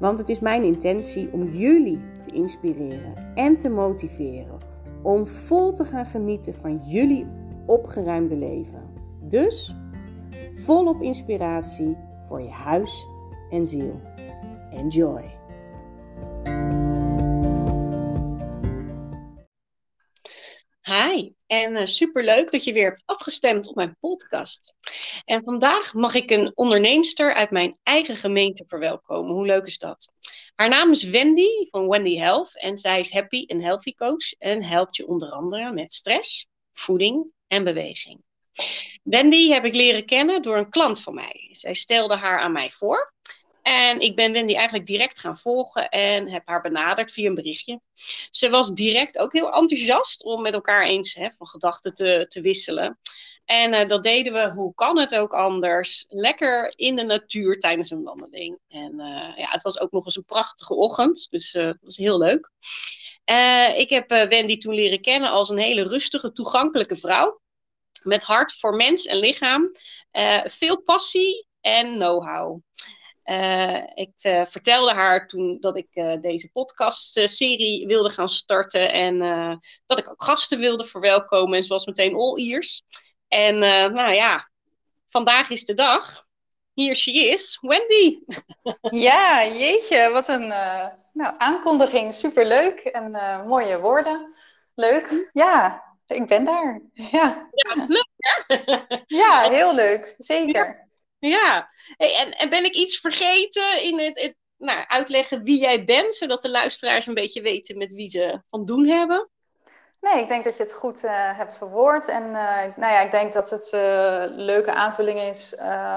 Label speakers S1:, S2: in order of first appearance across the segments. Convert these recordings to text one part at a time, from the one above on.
S1: Want het is mijn intentie om jullie te inspireren en te motiveren om vol te gaan genieten van jullie opgeruimde leven. Dus volop inspiratie voor je huis en ziel. Enjoy! Hi, en uh, superleuk dat je weer hebt afgestemd op mijn podcast. En vandaag mag ik een onderneemster uit mijn eigen gemeente verwelkomen. Hoe leuk is dat? Haar naam is Wendy van Wendy Health en zij is happy en healthy coach en helpt je onder andere met stress, voeding en beweging. Wendy heb ik leren kennen door een klant van mij. Zij stelde haar aan mij voor en ik ben Wendy eigenlijk direct gaan volgen en heb haar benaderd via een berichtje. Ze was direct ook heel enthousiast om met elkaar eens hè, van gedachten te, te wisselen. En uh, dat deden we, hoe kan het ook anders, lekker in de natuur tijdens een wandeling. En uh, ja, het was ook nog eens een prachtige ochtend, dus uh, dat was heel leuk. ik heb Wendy toen leren kennen als een hele rustige, toegankelijke vrouw. Met hart voor mens en lichaam. veel passie en know-how. Uh, ik uh, vertelde haar toen dat ik uh, deze podcastserie wilde gaan starten en dat ik ook gasten wilde verwelkomen. En ze was meteen all ears. En nou ja, vandaag is de dag. Hier she is, Wendy.
S2: Ja, jeetje, wat een nou, aankondiging. Superleuk en mooie woorden. Leuk. Ja, ik ben daar. Ja,
S1: ja leuk hè?
S2: Ja, heel leuk. Zeker.
S1: Ja. Ja, en, en ben ik iets vergeten in het, het nou, uitleggen wie jij bent, zodat de luisteraars een beetje weten met wie ze van doen hebben?
S2: Nee, ik denk dat je het goed uh, hebt verwoord. En uh, nou ja, ik denk dat het uh, leuke aanvulling is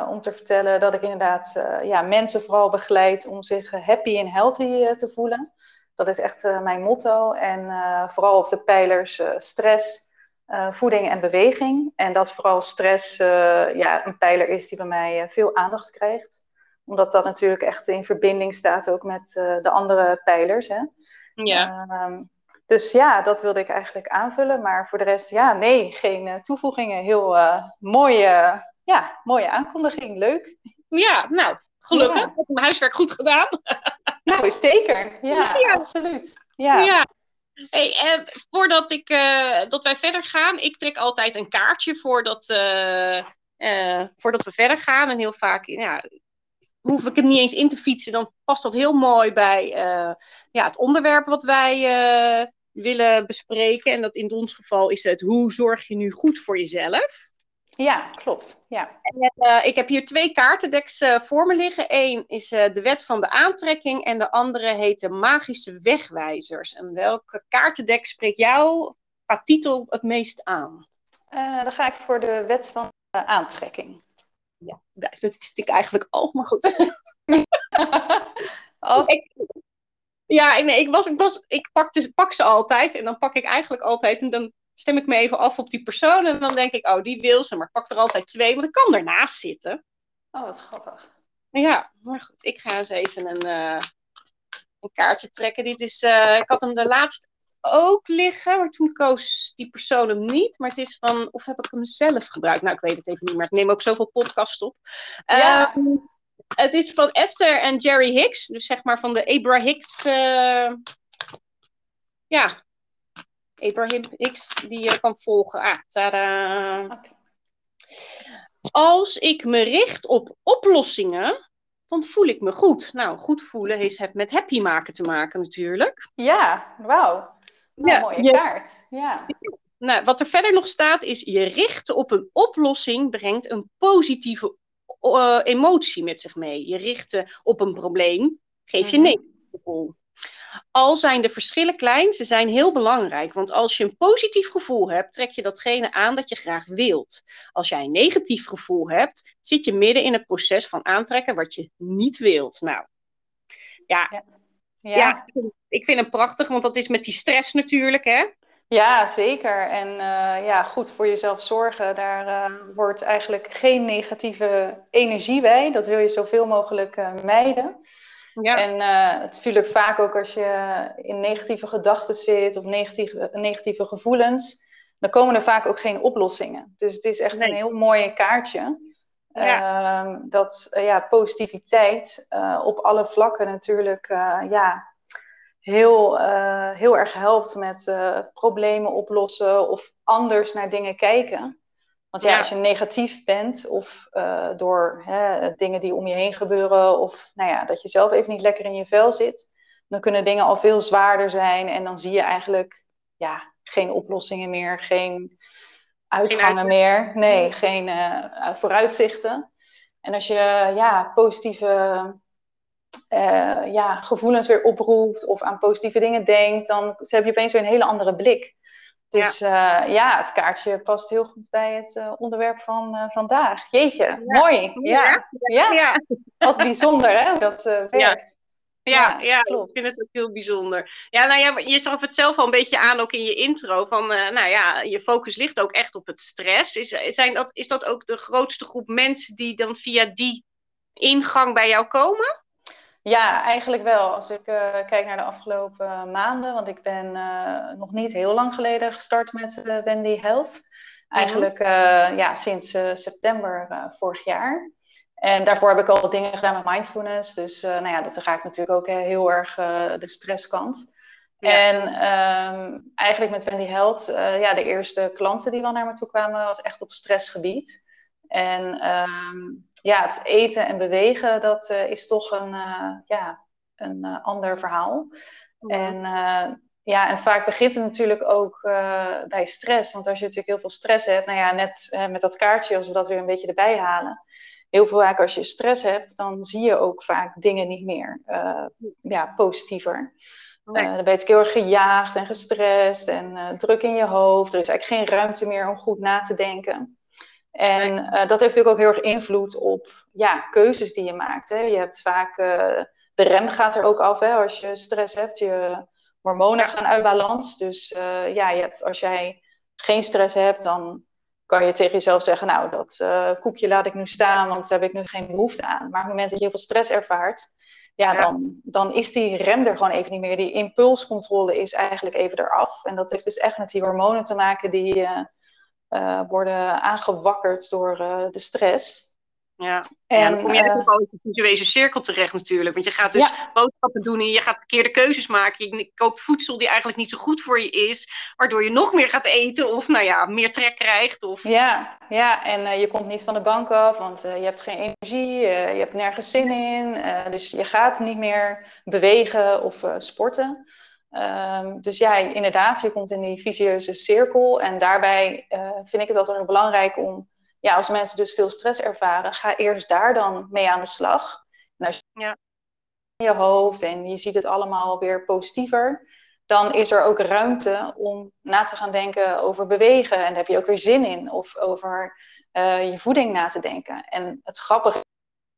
S2: om te vertellen dat ik inderdaad ja, mensen vooral begeleid om zich happy en healthy te voelen. Dat is echt mijn motto. En vooral op de pijlers stress, uh, voeding en beweging. En dat vooral stress uh, ja, een pijler is die bij mij uh, veel aandacht krijgt. Omdat dat natuurlijk echt in verbinding staat ook met de andere pijlers. Hè?
S1: Ja.
S2: Ehm, dus ja, dat wilde ik eigenlijk aanvullen. Maar voor de rest, ja, nee, geen toevoegingen. Heel mooie, ja, mooie aankondiging. Leuk.
S1: Ja, nou, gelukkig. Ja. Ik heb mijn huiswerk goed gedaan.
S2: nou, zeker. Ja, ja. absoluut. Ja.
S1: ja. Hey, eh, voordat ik, uh, dat wij verder gaan, ik trek altijd een kaartje voordat, uh, voordat we verder gaan. En heel vaak ja, hoef ik het niet eens in te fietsen, dan past dat heel mooi bij ja, het onderwerp wat wij willen bespreken. En dat in ons geval is het hoe zorg je nu goed voor jezelf?
S2: Ja, klopt. Ja.
S1: En, uh, ik heb hier twee kaartendeks uh, voor me liggen. Eén is uh, de wet van de aantrekking en de andere heet de magische wegwijzers. En welke kaartendek spreekt jou qua titel het meest aan?
S2: dan ga ik voor de wet van de aantrekking.
S1: Ja, dat wist ik eigenlijk al, maar goed.
S2: oh.
S1: ik, ja, nee, ik, was, ik, was, ik pak, dus, pak ze altijd en dan pak ik eigenlijk altijd en dan stem ik me even af op die persoon. En dan denk ik, oh, die wil ze. Maar ik pak er altijd twee, want ik kan ernaast zitten.
S2: Oh, wat grappig.
S1: Ja, maar goed. Ik ga eens even een, uh, een kaartje trekken. Dit is, uh, ik had hem de laatst ook liggen. Maar toen koos die persoon hem niet. Maar het is van, of heb ik hem zelf gebruikt? Nou, ik weet het even niet meer. Ik neem ook zoveel podcasts op.
S2: Ja.
S1: Um, het is van Esther en Jerry Hicks. Dus zeg maar van de Abra Hicks... Uh, ja, Abraham X die je kan volgen. Ah, tada.
S2: Okay.
S1: Als ik me richt op oplossingen, dan voel ik me goed. Nou, goed voelen heeft het met happy maken te maken natuurlijk.
S2: Ja, wauw. Ja, mooie
S1: je,
S2: kaart. Ja.
S1: Nou, wat er verder nog staat is, je richten op een oplossing brengt een positieve uh, emotie met zich mee. Je richten op een probleem geef je mm -hmm. Al zijn de verschillen klein, ze zijn heel belangrijk. Want als je een positief gevoel hebt, trek je datgene aan dat je graag wilt. Als jij een negatief gevoel hebt, zit je midden in het proces van aantrekken wat je niet wilt. Nou, Ja. Ja. ja. ik vind hem prachtig, want dat is met die stress natuurlijk, hè?
S2: Ja, zeker. En uh, ja, goed voor jezelf zorgen, daar uh, wordt eigenlijk geen negatieve energie bij. Dat wil je zoveel mogelijk uh, mijden. Ja. En het natuurlijk vaak ook als je in negatieve gedachten zit of negatieve, negatieve gevoelens, dan komen er vaak ook geen oplossingen. Dus het is echt een heel mooi kaartje. Ja. Ehm, dat ja, positiviteit op alle vlakken natuurlijk ja, heel, uh, heel erg helpt met uh, problemen oplossen of anders naar dingen kijken. Want ja, als je negatief bent of uh, door hè, dingen die om je heen gebeuren of nou ja, dat je zelf even niet lekker in je vel zit, dan kunnen dingen al veel zwaarder zijn en dan zie je eigenlijk ja, geen oplossingen meer, geen uitgangen meer, nee, geen vooruitzichten. En als je ja, positieve uh, ja, gevoelens weer oproept of aan positieve dingen denkt, dan heb je opeens weer een hele andere blik. Dus ja, uh, ja het kaartje past heel goed bij het uh, onderwerp van vandaag. Jeetje, mooi. Ja. Ja. ja. Wat bijzonder hè, hoe dat werkt.
S1: Ja, ja, ik vind het ook heel bijzonder. Ja, nou ja, je zag het zelf al een beetje aan ook in je intro. Van, nou ja, je focus ligt ook echt op het stress. Is, zijn dat, is dat ook de grootste groep mensen die dan via die ingang bij jou komen?
S2: Ja, eigenlijk wel. Als ik uh, kijk naar de afgelopen maanden, want ik ben uh, nog niet heel lang geleden gestart met Wendy Health. Eigenlijk ja, sinds september vorig jaar. En daarvoor heb ik al dingen gedaan met mindfulness. Dus nou ja, dat ik natuurlijk ook heel erg de stresskant. Ja. En um, eigenlijk met Wendy Health, ja, de eerste klanten die wel naar me toe kwamen, was echt op stressgebied. En um, ja, het eten en bewegen, dat uh, is toch een, uh, ja, een uh, ander verhaal. Ja. En, ja, en vaak begint het natuurlijk ook bij stress. Want als je natuurlijk heel veel stress hebt, nou ja, net met dat kaartje, als we dat weer een beetje erbij halen. Heel veel vaak als je stress hebt, dan zie je ook vaak dingen niet meer ja, positiever. Nee. dan ben je heel erg gejaagd en gestrest en druk in je hoofd. Er is eigenlijk geen ruimte meer om goed na te denken. En uh, dat heeft natuurlijk ook heel erg invloed op ja, keuzes die je maakt. Hè. Je hebt vaak, uh, de rem gaat er ook af hè, als je stress hebt. Je hormonen gaan uit balans. Dus uh, ja, je hebt, als jij geen stress hebt, dan kan je tegen jezelf zeggen, nou, dat koekje laat ik nu staan, want daar heb ik nu geen behoefte aan. Maar op het moment dat je heel veel stress ervaart, ja, Dan, dan is die rem er gewoon even niet meer. Die impulscontrole is eigenlijk even eraf. En dat heeft dus echt met die hormonen te maken die uh, worden aangewakkerd door uh, de stress.
S1: Ja. En, ja, dan kom je uh, in een visuele cirkel terecht natuurlijk. Want je gaat dus ja. boodschappen doen en je gaat verkeerde keuzes maken. Je koopt voedsel die eigenlijk niet zo goed voor je is. Waardoor je nog meer gaat eten of nou ja, meer trek krijgt. Of...
S2: Ja, ja, en uh, je komt niet van de bank af, want uh, je hebt geen energie. je hebt nergens zin in. dus je gaat niet meer bewegen of sporten. Um, dus ja, inderdaad, je komt in die visieuze cirkel. En daarbij uh, vind ik het altijd heel belangrijk om, ja, als mensen dus veel stress ervaren, ga eerst daar dan mee aan de slag. En als je ja. in je hoofd en je ziet het allemaal weer positiever, dan is er ook ruimte om na te gaan denken over bewegen. En daar heb je ook weer zin in. Of over uh, je voeding na te denken. En het grappige is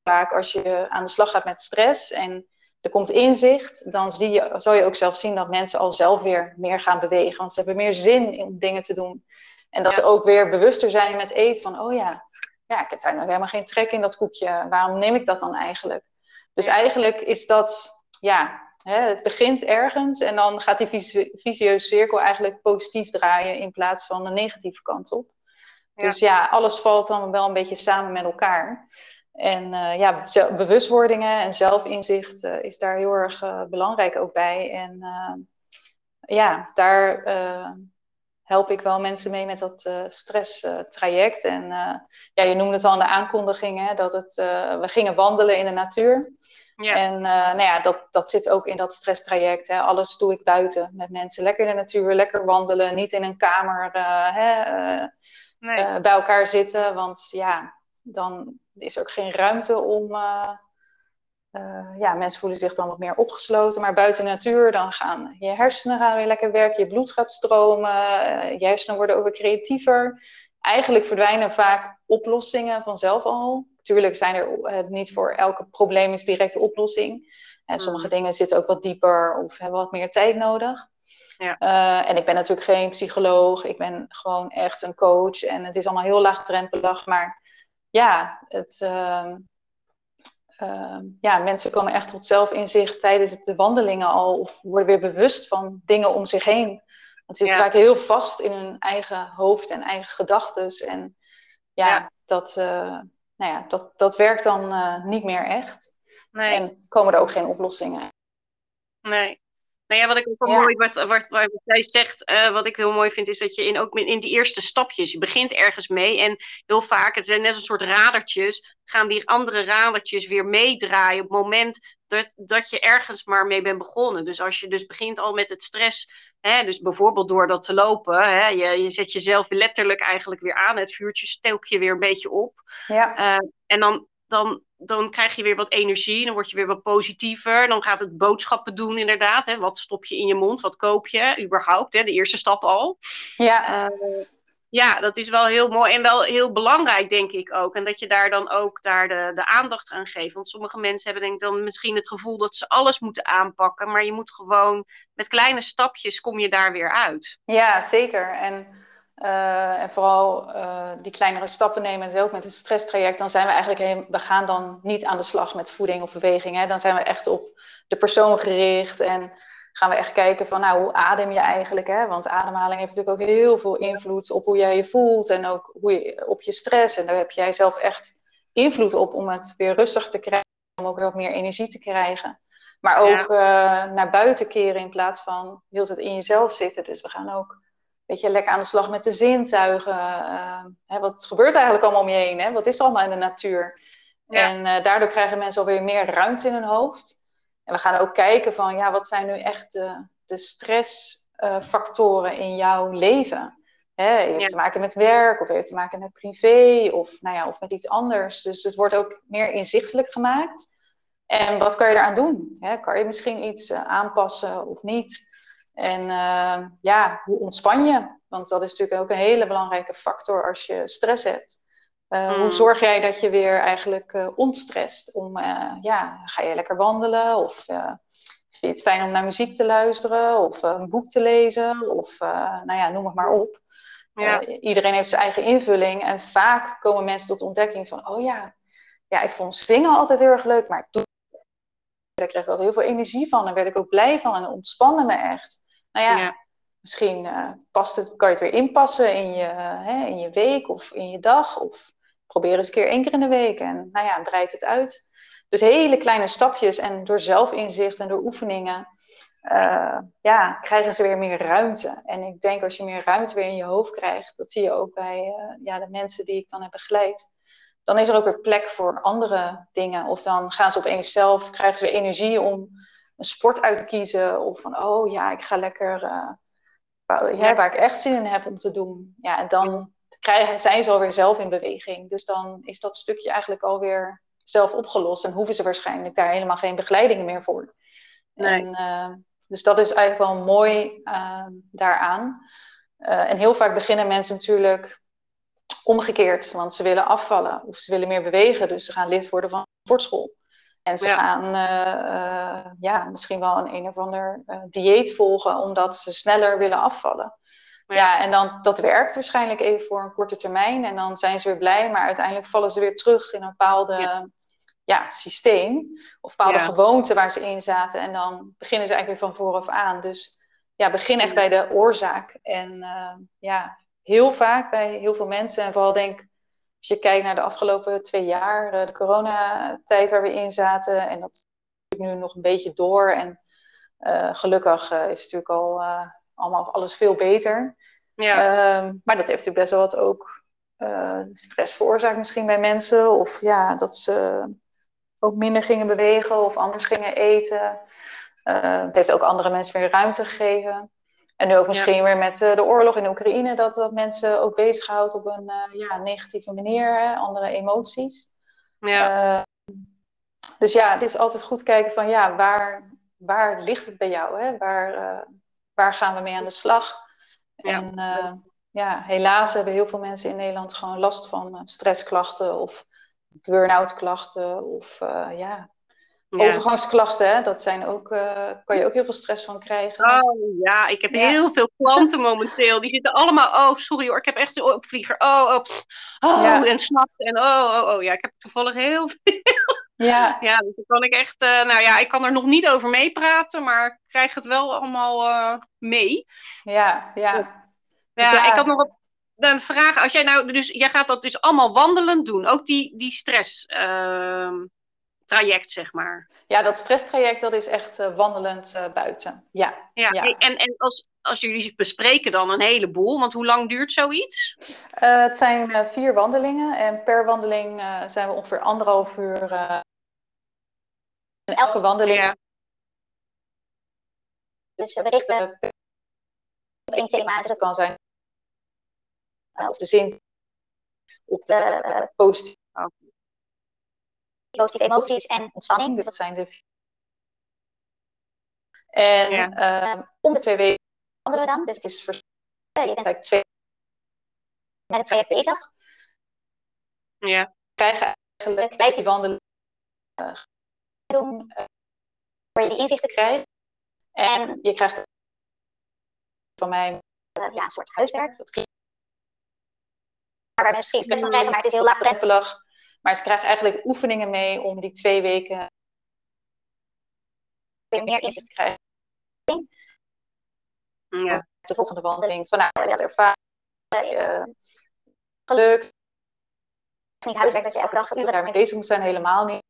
S2: vaak als je aan de slag gaat met stress en er komt inzicht, dan zie je, zal je ook zelf zien dat mensen al zelf weer meer gaan bewegen. Want ze hebben meer zin om dingen te doen. En dat ze ook weer bewuster zijn met eten van, oh ja, ja, ik heb daar nog helemaal geen trek in dat koekje. Waarom neem ik dat dan eigenlijk? Dus eigenlijk is dat, ja, hè, het begint ergens en dan gaat die visieuze cirkel eigenlijk positief draaien in plaats van de negatieve kant op. Dus ja, alles valt dan wel een beetje samen met elkaar. En uh, ja, bewustwordingen en zelfinzicht uh, is daar heel erg uh, belangrijk ook bij. En ja, daar help ik wel mensen mee met dat stresstraject. en ja, je noemde het al in de aankondiging, hè, dat het, we gingen wandelen in de natuur. Ja. En nou ja, dat, dat zit ook in dat stresstraject. Hè. Alles doe ik buiten met mensen. Lekker in de natuur, lekker wandelen. Niet in een kamer hè, nee. bij elkaar zitten. Want ja, dan is er ook geen ruimte om. Uh, uh, ja, mensen voelen zich dan wat meer opgesloten. Maar buiten de natuur, dan gaan je hersenen gaan weer lekker werken, je bloed gaat stromen, uh, je hersenen worden ook weer creatiever. Eigenlijk verdwijnen vaak oplossingen vanzelf al. Tuurlijk zijn er niet voor elke probleem is directe oplossing. En sommige mm. dingen zitten ook wat dieper of hebben wat meer tijd nodig. Ja. Uh, en ik ben natuurlijk geen psycholoog, ik ben gewoon echt een coach en het is allemaal heel laagdrempelig. Maar ja, het, uh, uh, ja, mensen komen echt tot zelfinzicht tijdens de wandelingen al of worden weer bewust van dingen om zich heen. Want ze zitten vaak heel vast in hun eigen hoofd en eigen gedachten. En ja, ja. Dat, uh, nou ja, dat, dat werkt dan uh, niet meer echt. Nee. En komen er ook geen oplossingen.
S1: Nee. Nou ja, wat ik ook wel mooi, wat, wat, wat jij zegt, uh, wat ik heel mooi vind, is dat je in, ook in die eerste stapjes, je begint ergens mee en heel vaak, het zijn net een soort radertjes, gaan die andere radertjes weer meedraaien op het moment dat, dat je ergens maar mee bent begonnen. Dus als je dus begint al met het stress, hè, dus bijvoorbeeld door dat te lopen, hè, je, je zet jezelf letterlijk eigenlijk weer aan, het vuurtje steek je weer een beetje op. Ja. Uh, en dan, dan dan krijg je weer wat energie, dan word je weer wat positiever. Dan gaat het boodschappen doen, inderdaad. Hè? Wat stop je in je mond? Wat koop je überhaupt? Hè? De eerste stap al. Ja. Uh, ja, dat is wel heel mooi en wel heel belangrijk, denk ik ook. En dat je daar dan ook daar de, de aandacht aan geeft. Want sommige mensen hebben denk ik dan misschien het gevoel dat ze alles moeten aanpakken. Maar je moet gewoon met kleine stapjes kom je daar weer uit.
S2: Ja, zeker. En uh, en vooral uh, die kleinere stappen nemen, dus ook met het stresstraject, dan zijn we eigenlijk, heen, we gaan dan niet aan de slag met voeding of beweging. Hè? Dan zijn we echt op de persoon gericht en gaan we echt kijken van, nou, hoe adem je eigenlijk? Hè? Want ademhaling heeft natuurlijk ook heel veel invloed op hoe jij je voelt en ook hoe je, op je stress. En daar heb jij zelf echt invloed op om het weer rustig te krijgen, om ook wat meer energie te krijgen. Maar ook ja. uh, naar buiten keren in plaats van heel het in jezelf zitten. Dus we gaan ook beetje lekker aan de slag met de zintuigen. Uh, hè, wat gebeurt eigenlijk allemaal om je heen? Hè? Wat is er allemaal in de natuur? En uh, daardoor krijgen mensen alweer meer ruimte in hun hoofd. En we gaan ook kijken van, ja, wat zijn nu echt de, de stressfactoren uh, in jouw leven? Hè, heeft ja. te maken met werk, of heeft te maken met privé, of, nou ja, of met iets anders. Dus het wordt ook meer inzichtelijk gemaakt. En wat kan je eraan doen? Hè? Kan je misschien iets aanpassen of niet? En uh, ja, hoe ontspan je? Want dat is natuurlijk ook een hele belangrijke factor als je stress hebt. Uh, mm. Hoe zorg jij dat je weer eigenlijk uh, ontstrest? Om, uh, ja, ga je lekker wandelen? Of vind je het fijn om naar muziek te luisteren? Of een boek te lezen? Of nou ja, noem het maar op. Ja. iedereen heeft zijn eigen invulling. En vaak komen mensen tot de ontdekking van... Oh ja, ja, ik vond zingen altijd heel erg leuk. Maar toen daar kreeg ik altijd heel veel energie van. En werd ik ook blij van. En ontspannen me echt. Nou ja, misschien uh, past het, kan je het weer inpassen in je, uh, hè, in je week of in je dag. Of probeer eens een keer één keer in de week. En nou ja, breid het uit. Dus hele kleine stapjes en door zelfinzicht en door oefeningen. Uh, ja, krijgen ze weer meer ruimte. En ik denk als je meer ruimte weer in je hoofd krijgt, dat zie je ook bij ja, de mensen die ik dan heb begeleid. Dan is er ook weer plek voor andere dingen. Of dan gaan ze opeens zelf, krijgen ze weer energie om een sport uitkiezen. Of van, oh ja, ik ga lekker, uh, ja, waar ik echt zin in heb om te doen. Ja, en dan krijgen, zijn ze alweer zelf in beweging. Dus dan is dat stukje eigenlijk alweer zelf opgelost. En hoeven ze waarschijnlijk daar helemaal geen begeleiding meer voor. Nee. En, uh, dus dat is eigenlijk wel mooi uh, daaraan. en heel vaak beginnen mensen natuurlijk omgekeerd, want ze willen afvallen of ze willen meer bewegen. Dus ze gaan lid worden van een sportschool. En ze gaan uh, ja, misschien wel een een of ander uh, dieet volgen omdat ze sneller willen afvallen. Ja. ja. en dan, dat werkt waarschijnlijk even voor een korte termijn. En dan zijn ze weer blij, maar uiteindelijk vallen ze weer terug in een bepaalde ja. ja systeem. Of bepaalde ja. gewoonten waar ze in zaten. En dan beginnen ze eigenlijk weer van vooraf aan. Dus ja, begin echt bij de oorzaak. En ja, heel vaak bij heel veel mensen, en vooral denk als je kijkt naar de afgelopen twee jaar, uh, de coronatijd waar we in zaten, en dat nu nog een beetje door. En uh, gelukkig uh, is natuurlijk al allemaal alles veel beter. Ja. Ehm, maar dat heeft natuurlijk best wel wat ook stress veroorzaakt misschien bij mensen. Of ja, dat ze ook minder gingen bewegen of anders gingen eten. het heeft ook andere mensen weer ruimte gegeven. En nu ook misschien weer met uh, de oorlog in Oekraïne, dat dat mensen ook bezighoudt op een uh, ja, negatieve manier, hè, andere emoties. Ja. Uh, dus ja, het is altijd goed kijken van ja, waar, waar ligt het bij jou? Hè? Waar, waar gaan we mee aan de slag? Ja. En ja, helaas hebben heel veel mensen in Nederland gewoon last van stressklachten of burn-out klachten of ja, Overgangsklachten, hè? dat zijn ook, uh, kan je ook heel veel stress van krijgen.
S1: Oh ja, ik heb heel veel klanten momenteel. Die zitten allemaal, oh sorry hoor, ik heb echt zo'n opvlieger. Oh, oh, oh ja. en snapt. En oh, oh, oh, ja, ik heb toevallig heel veel. Ja. ja, dus dan kan ik echt, uh, nou ja, ik kan er nog niet over meepraten, maar ik krijg het wel allemaal uh, mee.
S2: Ja, ja.
S1: Ja, dus ja, ik had nog een vraag. Als jij nou, dus jij gaat dat dus allemaal wandelend doen, ook die, die stress. Uh, traject, zeg maar.
S2: Ja, dat stresstraject, dat is echt uh, wandelend uh, buiten. Ja.
S1: ja, En, en als, als jullie bespreken dan een heleboel, want hoe lang duurt zoiets?
S2: Uh, het zijn vier wandelingen en per wandeling zijn we ongeveer anderhalf uur. en elke wandeling. Ja. Dus we richten op één thema. Dus dat kan zijn of de zin op de positieve positieve emoties en ontspanning. Dus dat zijn de. En ja. uh, om de twee weken wandelen we dan. Dus het is voor, je bent eigenlijk twee met het traject bezig.
S1: Ja. We
S2: krijgen eigenlijk tijdens die wandelen uh, doen, uh, voor je die inzichten krijgen. En je krijgt van mij uh, ja, een soort huiswerk. Dat waar mensen misschien stress van krijgen, maar het is heel laagdrempelig. Maar ze krijgen eigenlijk oefeningen mee om die twee weken meer inzicht te krijgen. Ja. De volgende wandeling van nou, dat ervaren. Uh, geluk. Niet huiswerk dat je elke dag uren daarmee bezig moet zijn, helemaal niet.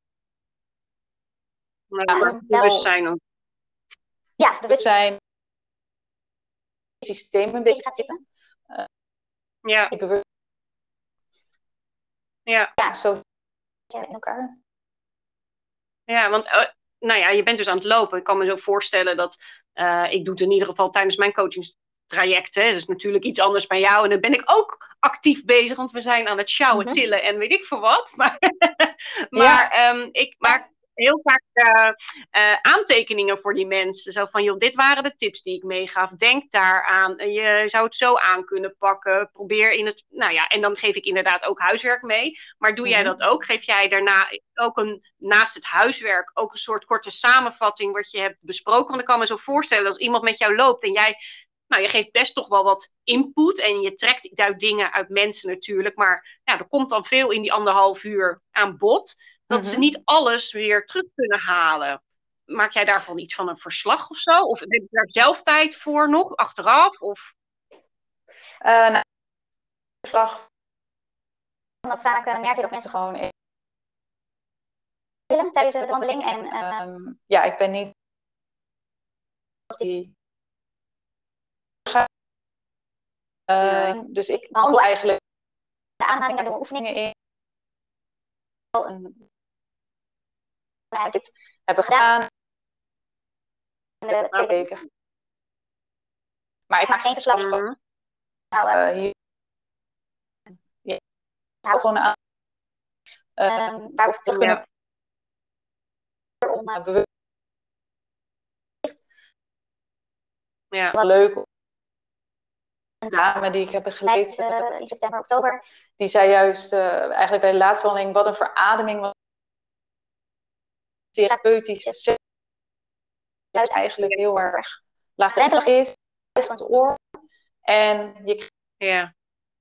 S1: Maar ja, bewustzijn ook.
S2: Ja, bewustzijn. Het systeem een beetje gaat zitten. Uh,
S1: ja.
S2: bewust
S1: ja.
S2: ja, zo in elkaar.
S1: Ja, want uh, nou ja, je bent dus aan het lopen. Ik kan me zo voorstellen dat uh, ik doe het in ieder geval tijdens mijn coachingstrajecten. Dat is natuurlijk iets anders bij jou. En dan ben ik ook actief bezig, want we zijn aan het sjouwen, mhm. tillen en weet ik veel wat. Maar, maar ja. um, ik maak heel vaak uh, uh, aantekeningen voor die mensen. Zo van, joh, dit waren de tips die ik meegaf. Denk daaraan. Je zou het zo aan kunnen pakken. Probeer in het... Nou ja, en dan geef ik inderdaad ook huiswerk mee. Maar doe jij mhm. dat ook? Geef jij daarna ook een, naast het huiswerk, ook een soort korte samenvatting wat je hebt besproken? Want ik kan me zo voorstellen, als iemand met jou loopt en jij nou, je geeft best toch wel wat input en je trekt uit dingen uit mensen natuurlijk. Maar ja, er komt dan veel in die anderhalf uur aan bod dat ze mhm. niet alles weer terug kunnen halen. Maak jij daarvan iets van een verslag of zo? Of heb je daar zelf tijd voor nog, achteraf? Of?
S2: Uh, nou, verslag. Omdat vaak uh, merk je dat mensen gewoon willen tijdens de wandeling. En uh, ja, ik ben niet die uh, dus ik handel eigenlijk de aanhaling naar de oefeningen in. Nou, dit hebben gedaan twee weken. Maar ik maak geen verslag van. Nou, uh, hier. Ja. hou gewoon aan. Uh, waar we terug kunnen. Om uh, bewust.
S1: Ja.
S2: Wel leuk. Een dame die ik heb begeleid uh, in september, oktober. Die zei juist eigenlijk bij de laatste wandeling wat een verademing therapeutische juist eigenlijk heel erg laagdrempelig is, juist van het oor. En je krijgt
S1: ja.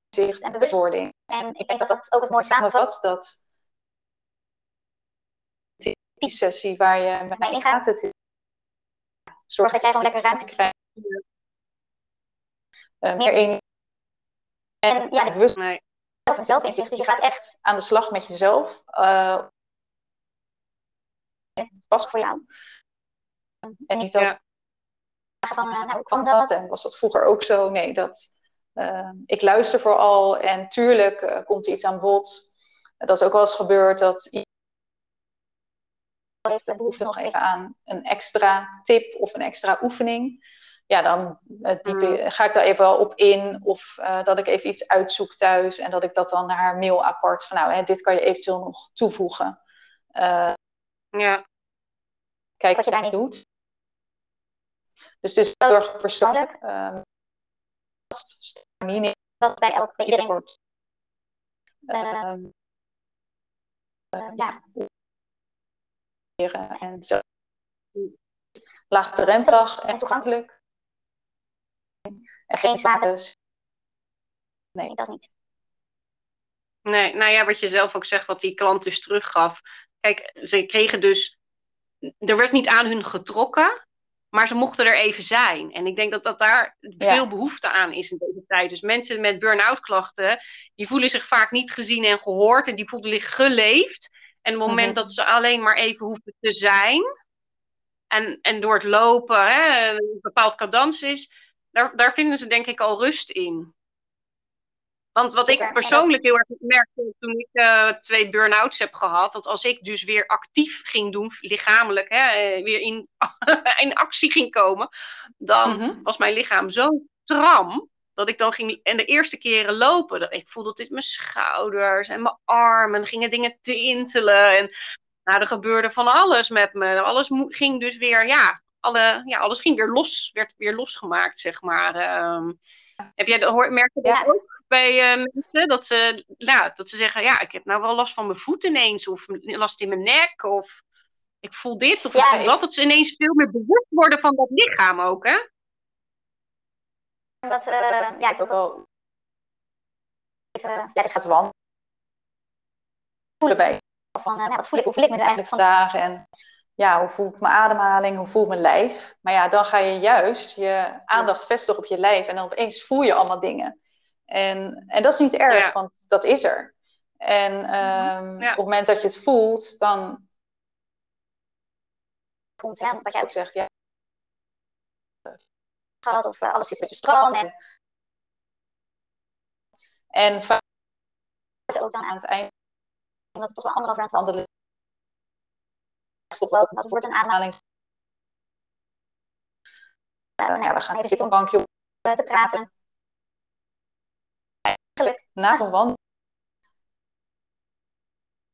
S2: zicht en bewustwording. En ik denk dat dat ook het mooi samenvat, dat die sessie waar je met mij ingaat, het zorg dat jij gewoon lekker ruimte krijgt. Uh, meer energie. En ja, de bewustwording en zelfinzicht. Dus je gaat echt aan de slag met jezelf. Uh, past voor jou. En niet dat ja. van, uh, nou, kwam dat? En was dat vroeger ook zo? Nee, dat, uh, ik luister vooral en tuurlijk uh, komt iets aan bod. dat is ook wel eens gebeurd dat iemand heeft behoefte nog even aan een extra tip of een extra oefening. Ja, dan mm. ga ik daar even wel op in. Of dat ik even iets uitzoek thuis en dat ik dat dan naar haar mail apart van nou, hè, dit kan je eventueel nog toevoegen.
S1: Ja.
S2: Kijk wat je daarmee doet. Dus het is heel erg persoonlijk. Um, dat bij, elk, bij iedereen wordt. Um, ja, en zo laagdrempelig en toegankelijk. En geen status. Nee, dat niet.
S1: Nee, nou ja, wat je zelf ook zegt, wat die klant dus teruggaf. Kijk, ze kregen dus. Er werd niet aan hun getrokken, maar ze mochten er even zijn. En ik denk dat, dat daar veel behoefte aan is in deze tijd. Dus mensen met burn-out klachten, die voelen zich vaak niet gezien en gehoord. En die voelen zich geleefd. En het moment mhm. dat ze alleen maar even hoeven te zijn. En, en door het lopen, hè, een bepaald cadans is. Daar, daar vinden ze denk ik al rust in. Want wat ik persoonlijk heel erg merkte toen ik uh, twee burn-outs heb gehad, dat als ik dus weer actief ging doen, lichamelijk, hè, eh, weer in, in actie ging komen, dan mhm. was mijn lichaam zo stram dat ik dan ging, en de eerste keren lopen, dat ik voelde dit mijn schouders en mijn armen, gingen dingen tintelen en nou, er gebeurde van alles met me. Alles ging dus weer, ja, alle, ja, alles ging weer los, werd weer losgemaakt, zeg maar. Um, heb jij, hoor, merk je dat ook? Bij uh, mensen. Dat ze, nou, dat ze zeggen, ja, ik heb nou wel last van mijn voet ineens. Of last in mijn nek. Of ik voel dit of ja, ik voel dat. Dat ze ineens veel meer bewust worden van dat lichaam ook, hè?
S2: Dat, uh, ja, het ook wel... Even, ja, dit gaat wandelen. Voelen bij. Van, uh, wat voel ik, hoe voel ik me nu eigenlijk vandaag? En ja, hoe voelt mijn ademhaling? Hoe voelt mijn lijf? Maar ja, dan ga je juist je aandacht vestigen op je lijf. En dan opeens voel je allemaal dingen. En, en dat is niet erg, want dat is er. En um, op het moment dat je het voelt, dan. Voelt, ja, wat jij ook zegt, ja. Gaat of alles zit met je stroom. En, en vaak is ook dan aan het eind. Dat het toch wel anderhalf aan het wandelen stop dat wordt een ademhaling. Uh, nou we gaan even zitten op een bankje om te praten eigenlijk na zo'n wandel.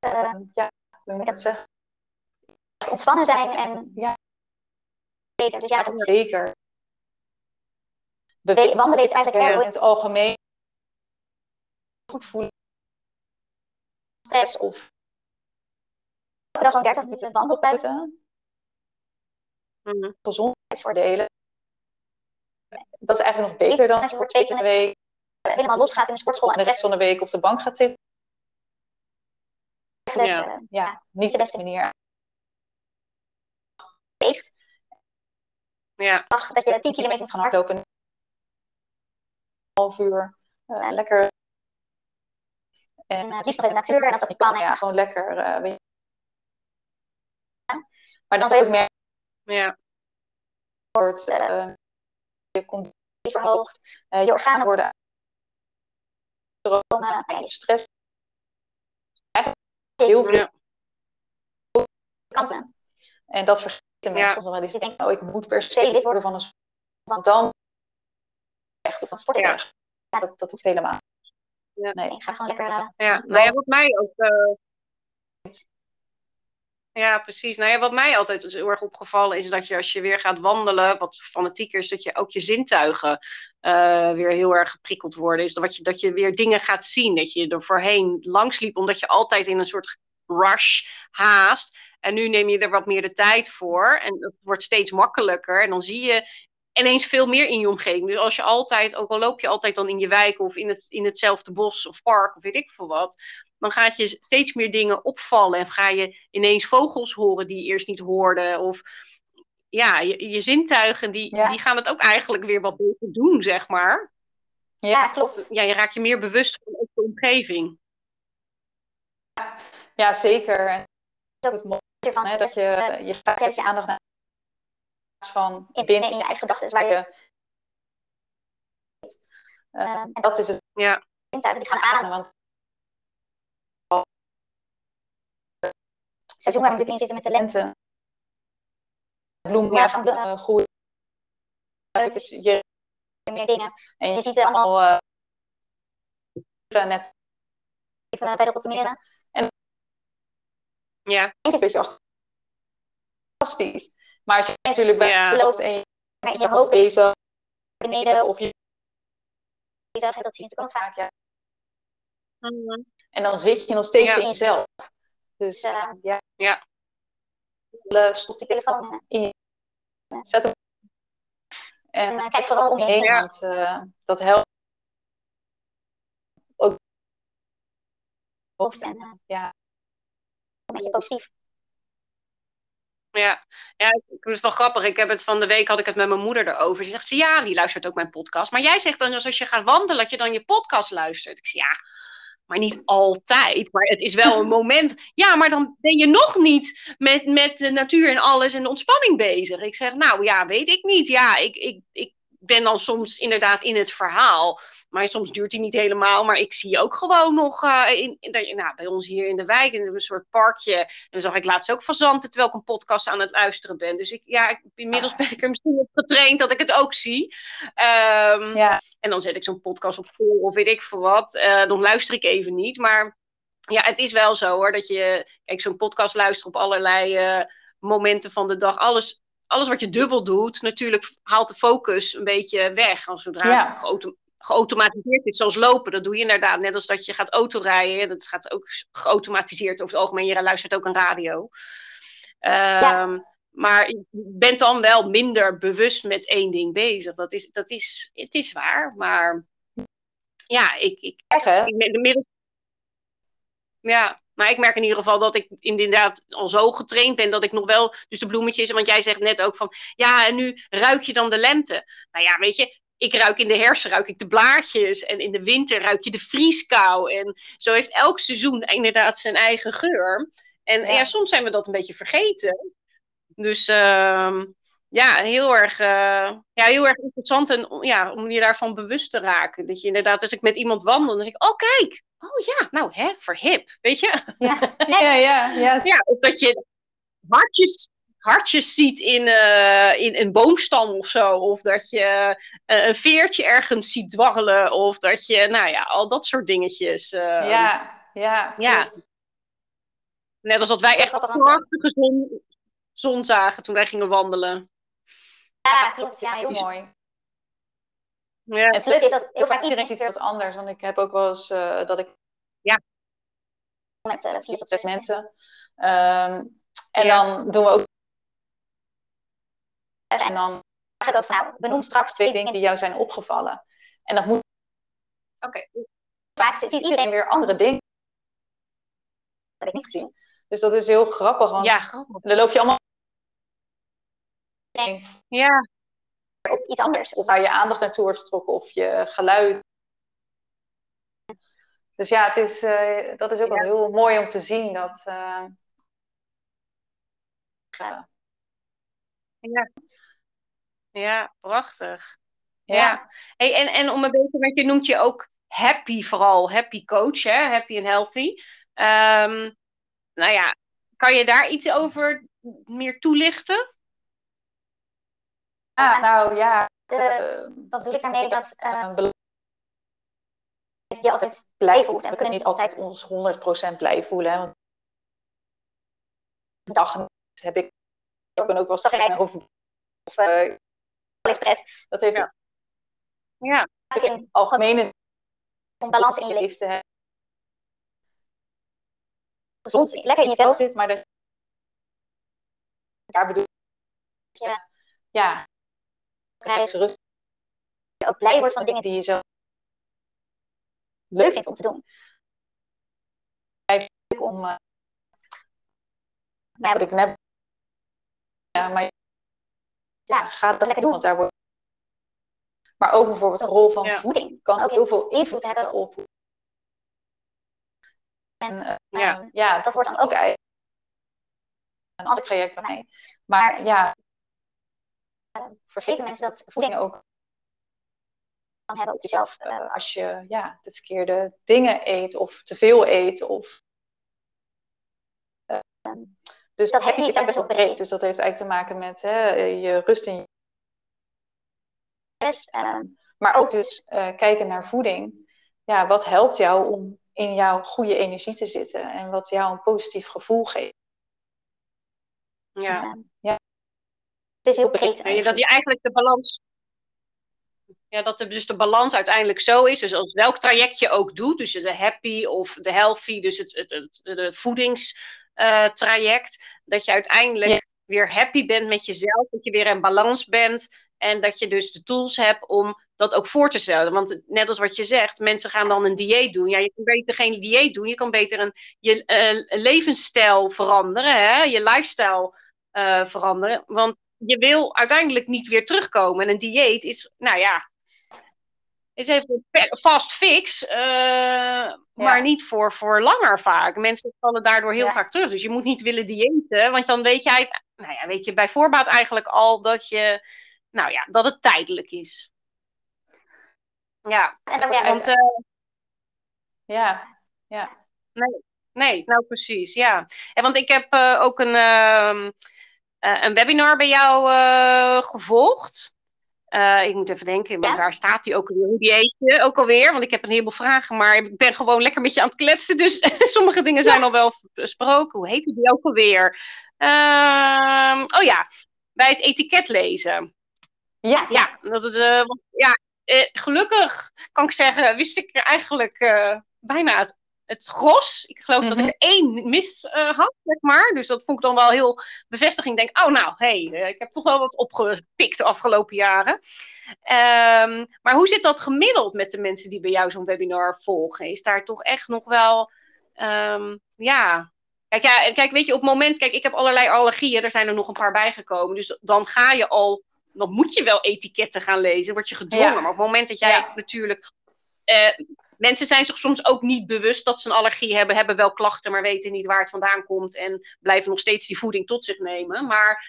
S2: Uh, ja, moet ik het zeggen? Ontspannen zijn en ja, beter. Dus ja, dat zeker. Bewe wandelen is eigenlijk in het algemeen goed voelen. Stress of dag zo'n 30 minuten wandelt buiten. Mm Gezondheidsvoordelen. Dat is eigenlijk nog beter dan voor twee keer in de week helemaal losgaat in de sportschool en de rest van de week op de bank gaat zitten. Ja. Uh, ja, niet de beste manier. Weegt.
S1: Ja.
S2: Ach, dat je 10 kilometer moet gaan hardlopen. Een half uur. Uh, lekker. En uh, het liefst nog in de natuur. En als dat niet kan, ja, gewoon lekker. Uh. Maar dan zou je ook merken.
S1: Ja.
S2: Wordt, je conditie verhoogd. je organen worden stromen en stress. Eigenlijk heel veel kanten. En dat vergeten mensen nog wel eens. Die denken, oh, ik moet per se lid worden van een sport. Want dan echt of van sport. Ja. Dat, dat hoeft helemaal. Ja. Nee, ik ga gewoon lekker. Uh,
S1: ja, nou ja, wat mij ook. Uh, ja, precies. Nou ja, wat mij altijd dus heel erg opgevallen is dat je als je weer gaat wandelen, wat fanatieker is, dat je ook je zintuigen uh, weer heel erg geprikkeld worden. Is dat je, dat je weer dingen gaat zien, dat je er voorheen langs liep, omdat je altijd in een soort rush haast. En nu neem je er wat meer de tijd voor en het wordt steeds makkelijker. En dan zie je ineens veel meer in je omgeving. Dus als je altijd, ook al loop je altijd dan in je wijk of in, het, in hetzelfde bos of park of weet ik veel wat, dan gaat je steeds meer dingen opvallen en ga je ineens vogels horen die je eerst niet hoorde. Of ja, je, je zintuigen die, die gaan het ook eigenlijk weer wat beter doen, zeg maar.
S2: Ja, klopt.
S1: Ja, je raakt je meer bewust van de omgeving.
S2: Ja, zeker. Dat is ook het mooie van, hè, dat je, je gaat je aandacht naar van binnen in je eigen gedachten waar je. Uh, en dat is het.
S1: Ja.
S2: Zintuigen die gaan ademen, want. Seizoen waar we natuurlijk in zitten met de lente. Bloemen ja, uh, groeien. Dus je meer dingen. En je ziet er allemaal uh, net even bij de optimeren. En
S1: ja.
S2: een beetje achter. Fantastisch. Maar als je natuurlijk bij ja. loopt en je in je hoofd bezig beneden of je bezig, dat zie je natuurlijk ook vaak, ja. En dan zit je nog steeds ja. in jezelf. Dus uh, ja.
S1: ja.
S2: Stop die telefoon in je. Zet hem. En uh, kijk vooral om je heen, ja. want uh, dat helpt. Ook. Hoofd en ja. Een beetje positief.
S1: Ja, ja, het is wel grappig. Ik heb het van de week had ik het met mijn moeder erover. Ze zegt, ja, die luistert ook mijn podcast. Maar jij zegt dan als je gaat wandelen, dat je dan je podcast luistert. Ik zeg, ja, maar niet altijd. Maar het is wel een moment. Ja, maar dan ben je nog niet met, met de natuur en alles en ontspanning bezig. Ik zeg, nou ja, weet ik niet. Ja, ik, ik, ik ben dan soms inderdaad in het verhaal. Maar soms duurt die niet helemaal. Maar ik zie ook gewoon nog uh, in, in, nou, bij ons hier in de wijk, in een soort parkje. En dan zag ik laatst ook fazanten terwijl ik een podcast aan het luisteren ben. Dus ik, ja, ik, inmiddels ben ik er misschien op getraind dat ik het ook zie. Um, ja. En dan zet ik zo'n podcast op vol of weet ik veel wat. Uh, dan luister ik even niet. Maar ja, het is wel zo hoor. Dat je, kijk, zo'n podcast luistert op allerlei uh, momenten van de dag. Alles alles wat je dubbel doet, natuurlijk haalt de focus een beetje weg. Als zodra ja. het geauto geautomatiseerd is, zoals lopen, dat doe je inderdaad. Net als dat je gaat autorijden, dat gaat ook geautomatiseerd over het algemeen. Je luistert ook een radio. Um, ja. Maar je bent dan wel minder bewust met één ding bezig. Dat is, dat is, het is waar, maar ja, ik, ik, ik inmiddels ja, maar ik merk in ieder geval dat ik inderdaad al zo getraind ben dat ik nog wel, dus de bloemetjes, want jij zegt net ook van, ja, en nu ruik je dan de lente. Nou ja, weet je, ik ruik in de herfst ruik ik de blaadjes en in de winter ruik je de vrieskou. En zo heeft elk seizoen inderdaad zijn eigen geur. En ja, ja soms zijn we dat een beetje vergeten. Dus uh, ja, heel erg, uh, ja, heel erg interessant en, ja, om je daarvan bewust te raken. Dat je inderdaad, als ik met iemand wandel, dan zeg ik, oh kijk, oh ja, nou hè, verhip, weet je?
S2: Ja, ja, ja. Ja,
S1: ja of dat je hartjes, hartjes ziet in, uh, in een boomstam of zo. Of dat je uh, een veertje ergens ziet dwarrelen. Of dat je, nou ja, al dat soort dingetjes.
S2: Ja, ja.
S1: ja. Net als dat wij echt prachtige zon, zon zagen toen wij gingen wandelen.
S2: Ja, klopt. Ja, heel mooi. Ja. Het leuke is dat heel vaak iedereen ziet wat anders. Want ik heb ook wel eens uh, dat ik.
S1: Ja.
S2: Met uh, vier tot zes mensen. Um, en ja. dan doen we ook. En dan zeg ik ook van nou, benoem straks twee dingen die jou zijn opgevallen. En dat moet.
S1: Oké. Okay.
S2: Vaak ziet iedereen weer andere dingen. Dat heb ik niet gezien. Dus dat is heel grappig. Want
S1: ja, grappig.
S2: Dan loop je allemaal.
S1: Ja
S2: op iets anders. Of waar je aandacht naartoe wordt getrokken of je geluid. Dus ja, het is, uh, dat is ook ja. wel heel mooi om te zien. Dat, uh...
S1: ja. ja, prachtig. Ja. ja. Hey, en, en om een beetje, want je noemt je ook happy vooral, happy coach, hè? happy and healthy. Um, nou ja, kan je daar iets over meer toelichten?
S2: Ja, nou ja. De, wat bedoel ik daarmee? Dat uh, je altijd blij voelt. En we kunnen niet altijd ons 100% blij voelen. Hè? Want dag heb ik ook, ook wel stress of, of uh, stress. Dat heeft
S1: ja. ja.
S2: in algemene om balans in je leven te hebben. Gezond, lekker in je vel zit, maar dat daar bedoel ik. Ja, krijgen, gerust. Je ook blij wordt van dingen die je zo leuk vindt om te doen. Om, uh, nou, wat ik net. Ja, maar ja, ga dat lekker doen, want daar wordt. Maar ook bijvoorbeeld de rol van ja. voeding kan ook heel veel invloed hebben op. En uh, ja. ja, dat wordt dan ook een ander traject bij mij. Maar ja, vergeten mensen dat voeding ook kan hebben op jezelf. Uh, als je ja, de verkeerde dingen eet of te veel eet. Of, uh, dus dat heb je is best wel breed. Dus dat heeft eigenlijk te maken met hè, je rust in je uh, maar ook dus kijken naar voeding. Ja, wat helpt jou om in jouw goede energie te zitten en wat jou een positief gevoel geeft.
S1: Ja.
S2: ja. Het is heel breed.
S1: Dat je eigenlijk de balans. Ja, dat de, dus de balans uiteindelijk zo is. Dus als welk traject je ook doet, dus de happy of de healthy, dus het, het, het de voedings. uh, traject, dat je uiteindelijk weer happy bent met jezelf, dat je weer in balans bent en dat je dus de tools hebt om dat ook voor te stellen. Want net als wat je zegt, mensen gaan dan een dieet doen. Ja, je kan beter geen dieet doen, je kan beter een, je uh, levensstijl veranderen, hè? je lifestyle uh, veranderen. Want je wil uiteindelijk niet weer terugkomen. En een dieet is, nou ja, is even fast fix, uh, maar niet voor, voor langer vaak. Mensen vallen daardoor heel vaak terug. Dus je moet niet willen diëten, want dan weet jij, nou ja, weet je bij voorbaat eigenlijk al dat je, nou ja, dat het tijdelijk is. Ja, en dan, ja, want, uh,
S2: ja, ja.
S1: Nee, nee, nou precies, ja. En want ik heb uh, ook een, uh, een webinar bij jou gevolgd. Uh, ik moet even denken, ja? waar staat die ook alweer? Hoe die heet je ook alweer? Want ik heb een heleboel vragen, maar ik ben gewoon lekker met je aan het kletsen. Dus sommige dingen zijn al wel besproken. Hoe heet die ook alweer? Uh, oh ja, bij het etiket lezen.
S2: Ja,
S1: ja dat is, ja gelukkig kan ik zeggen, wist ik eigenlijk bijna het het gros. Ik geloof dat ik mhm. er één mis uh, had, zeg maar. Dus dat vond ik dan wel heel bevestiging. Ik denk, oh nou, hé, hey, ik heb toch wel wat opgepikt de afgelopen jaren. Um, maar hoe zit dat gemiddeld met de mensen die bij jou zo'n webinar volgen? Is daar toch echt nog wel, um, ja... Kijk, ja, kijk, weet je, op het moment, kijk, ik heb allerlei allergieën, er zijn er nog een paar bijgekomen. Dus dan ga je al, dan moet je wel etiketten gaan lezen, word je gedwongen. Maar op het moment dat jij ja. natuurlijk uh, mensen zijn zich soms ook niet bewust dat ze een allergie hebben, hebben wel klachten, maar weten niet waar het vandaan komt en blijven nog steeds die voeding tot zich nemen. Maar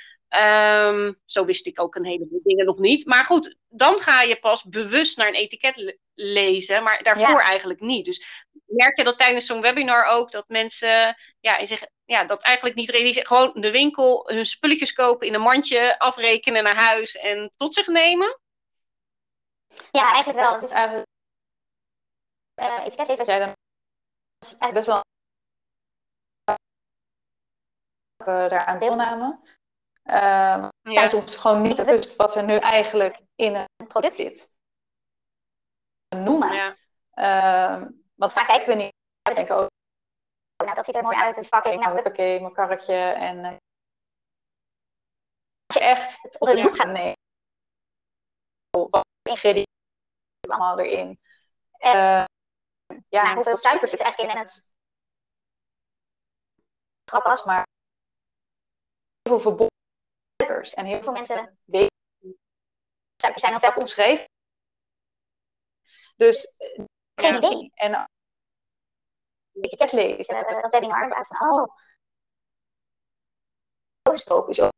S1: um, zo wist ik ook een heleboel dingen nog niet. Maar goed, dan ga je pas bewust naar een etiket lezen, maar daarvoor eigenlijk niet. Dus merk je dat tijdens zo'n webinar ook dat mensen ja, zich, ja, dat eigenlijk niet realiseren. Gewoon de winkel hun spulletjes kopen, in een mandje afrekenen naar huis en tot zich nemen?
S3: Ja, eigenlijk wel. Het is eigenlijk uh, etiket lezen wat jij dan is eigenlijk best wel
S2: daaraan deelnamen. Uh, ja. soms gewoon niet bewust wat er nu eigenlijk in een product zit. Noemen. Ja. Uh, want vaak kijken we niet. We denken ook, oh, nou dat ziet er mooi uit. Het vakje, nou oké, okay, mijn karretje. En uh, als je echt het op de loop gaat nemen. Wat ingrediënten allemaal erin. Uh, ja, nou, hoeveel suiker zit er eigenlijk in en het grappig, maar heel veel verboden suikers. En heel veel mensen weten suikers zijn nog wel omschreven. Dus geen ja, idee. En een etiket lezen, dat webinar, in plaats van, oh, stroop is ook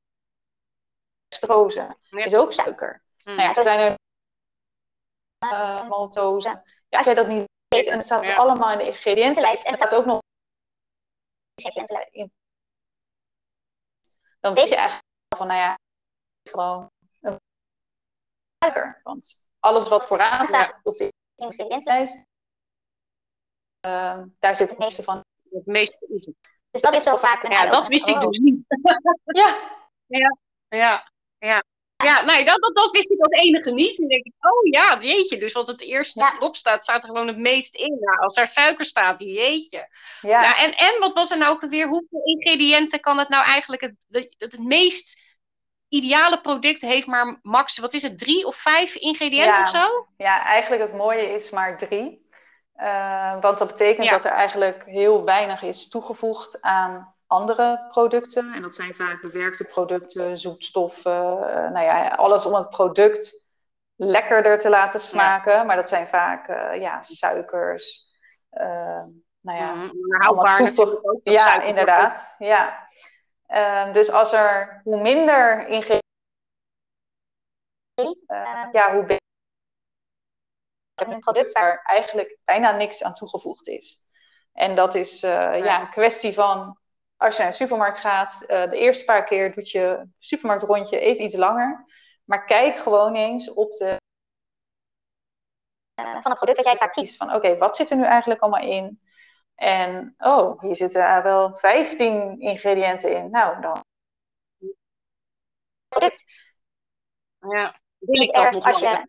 S2: strose, is ook suiker. Mm. Nou ja, zo zijn er uh, maltose. Ja, als jij dat niet en het staat allemaal in de ingrediëntenlijst. En het staat ook nog in. Dan weet je eigenlijk van, nou ja, gewoon een suiker. Want alles wat vooraan staat op de ingrediëntenlijst, uh, daar zit het meeste van.
S1: Het meeste is het.
S3: Dus dat is wel vaak een
S1: Ja, dat wist ik dus niet.
S2: ja.
S1: Ja, ja, ja. Ja, nee, dat, dat, dat wist ik als enige niet. En denk ik, oh ja, jeetje. Dus wat het eerste ja. erop staat, staat er gewoon het meest in. Nou, als daar suiker staat, jeetje. Ja. Nou, en, en wat was er nou ook weer? Hoeveel ingrediënten kan het nou eigenlijk het, het, het meest ideale product heeft maar max, wat is het, drie of vijf ingrediënten
S2: ja.
S1: of zo?
S2: Ja, eigenlijk het mooie is maar drie. Uh, want dat betekent dat er eigenlijk heel weinig is toegevoegd aan andere producten. En dat zijn vaak bewerkte producten, zoetstoffen, uh, nou ja, alles om het product lekkerder te laten smaken. Maar dat zijn vaak uh, ja, suikers. Uh, nou ja,
S1: mm, houdbaar ook.
S2: Ja, inderdaad. Ja. Ehm, dus als er hoe minder ingrediënten, ja, hoe beter een product waar eigenlijk bijna niks aan toegevoegd is. En dat is ja, een kwestie van als je naar de supermarkt gaat, uh, de eerste paar keer doet je supermarktrondje even iets langer. Maar kijk gewoon eens op de.
S3: van het product dat jij vaak kiest.
S2: Van oké, wat zit er nu eigenlijk allemaal in? En oh, hier zitten wel 15 ingrediënten in. Nou, dan.
S3: Product.
S1: Ja, ik
S2: als je...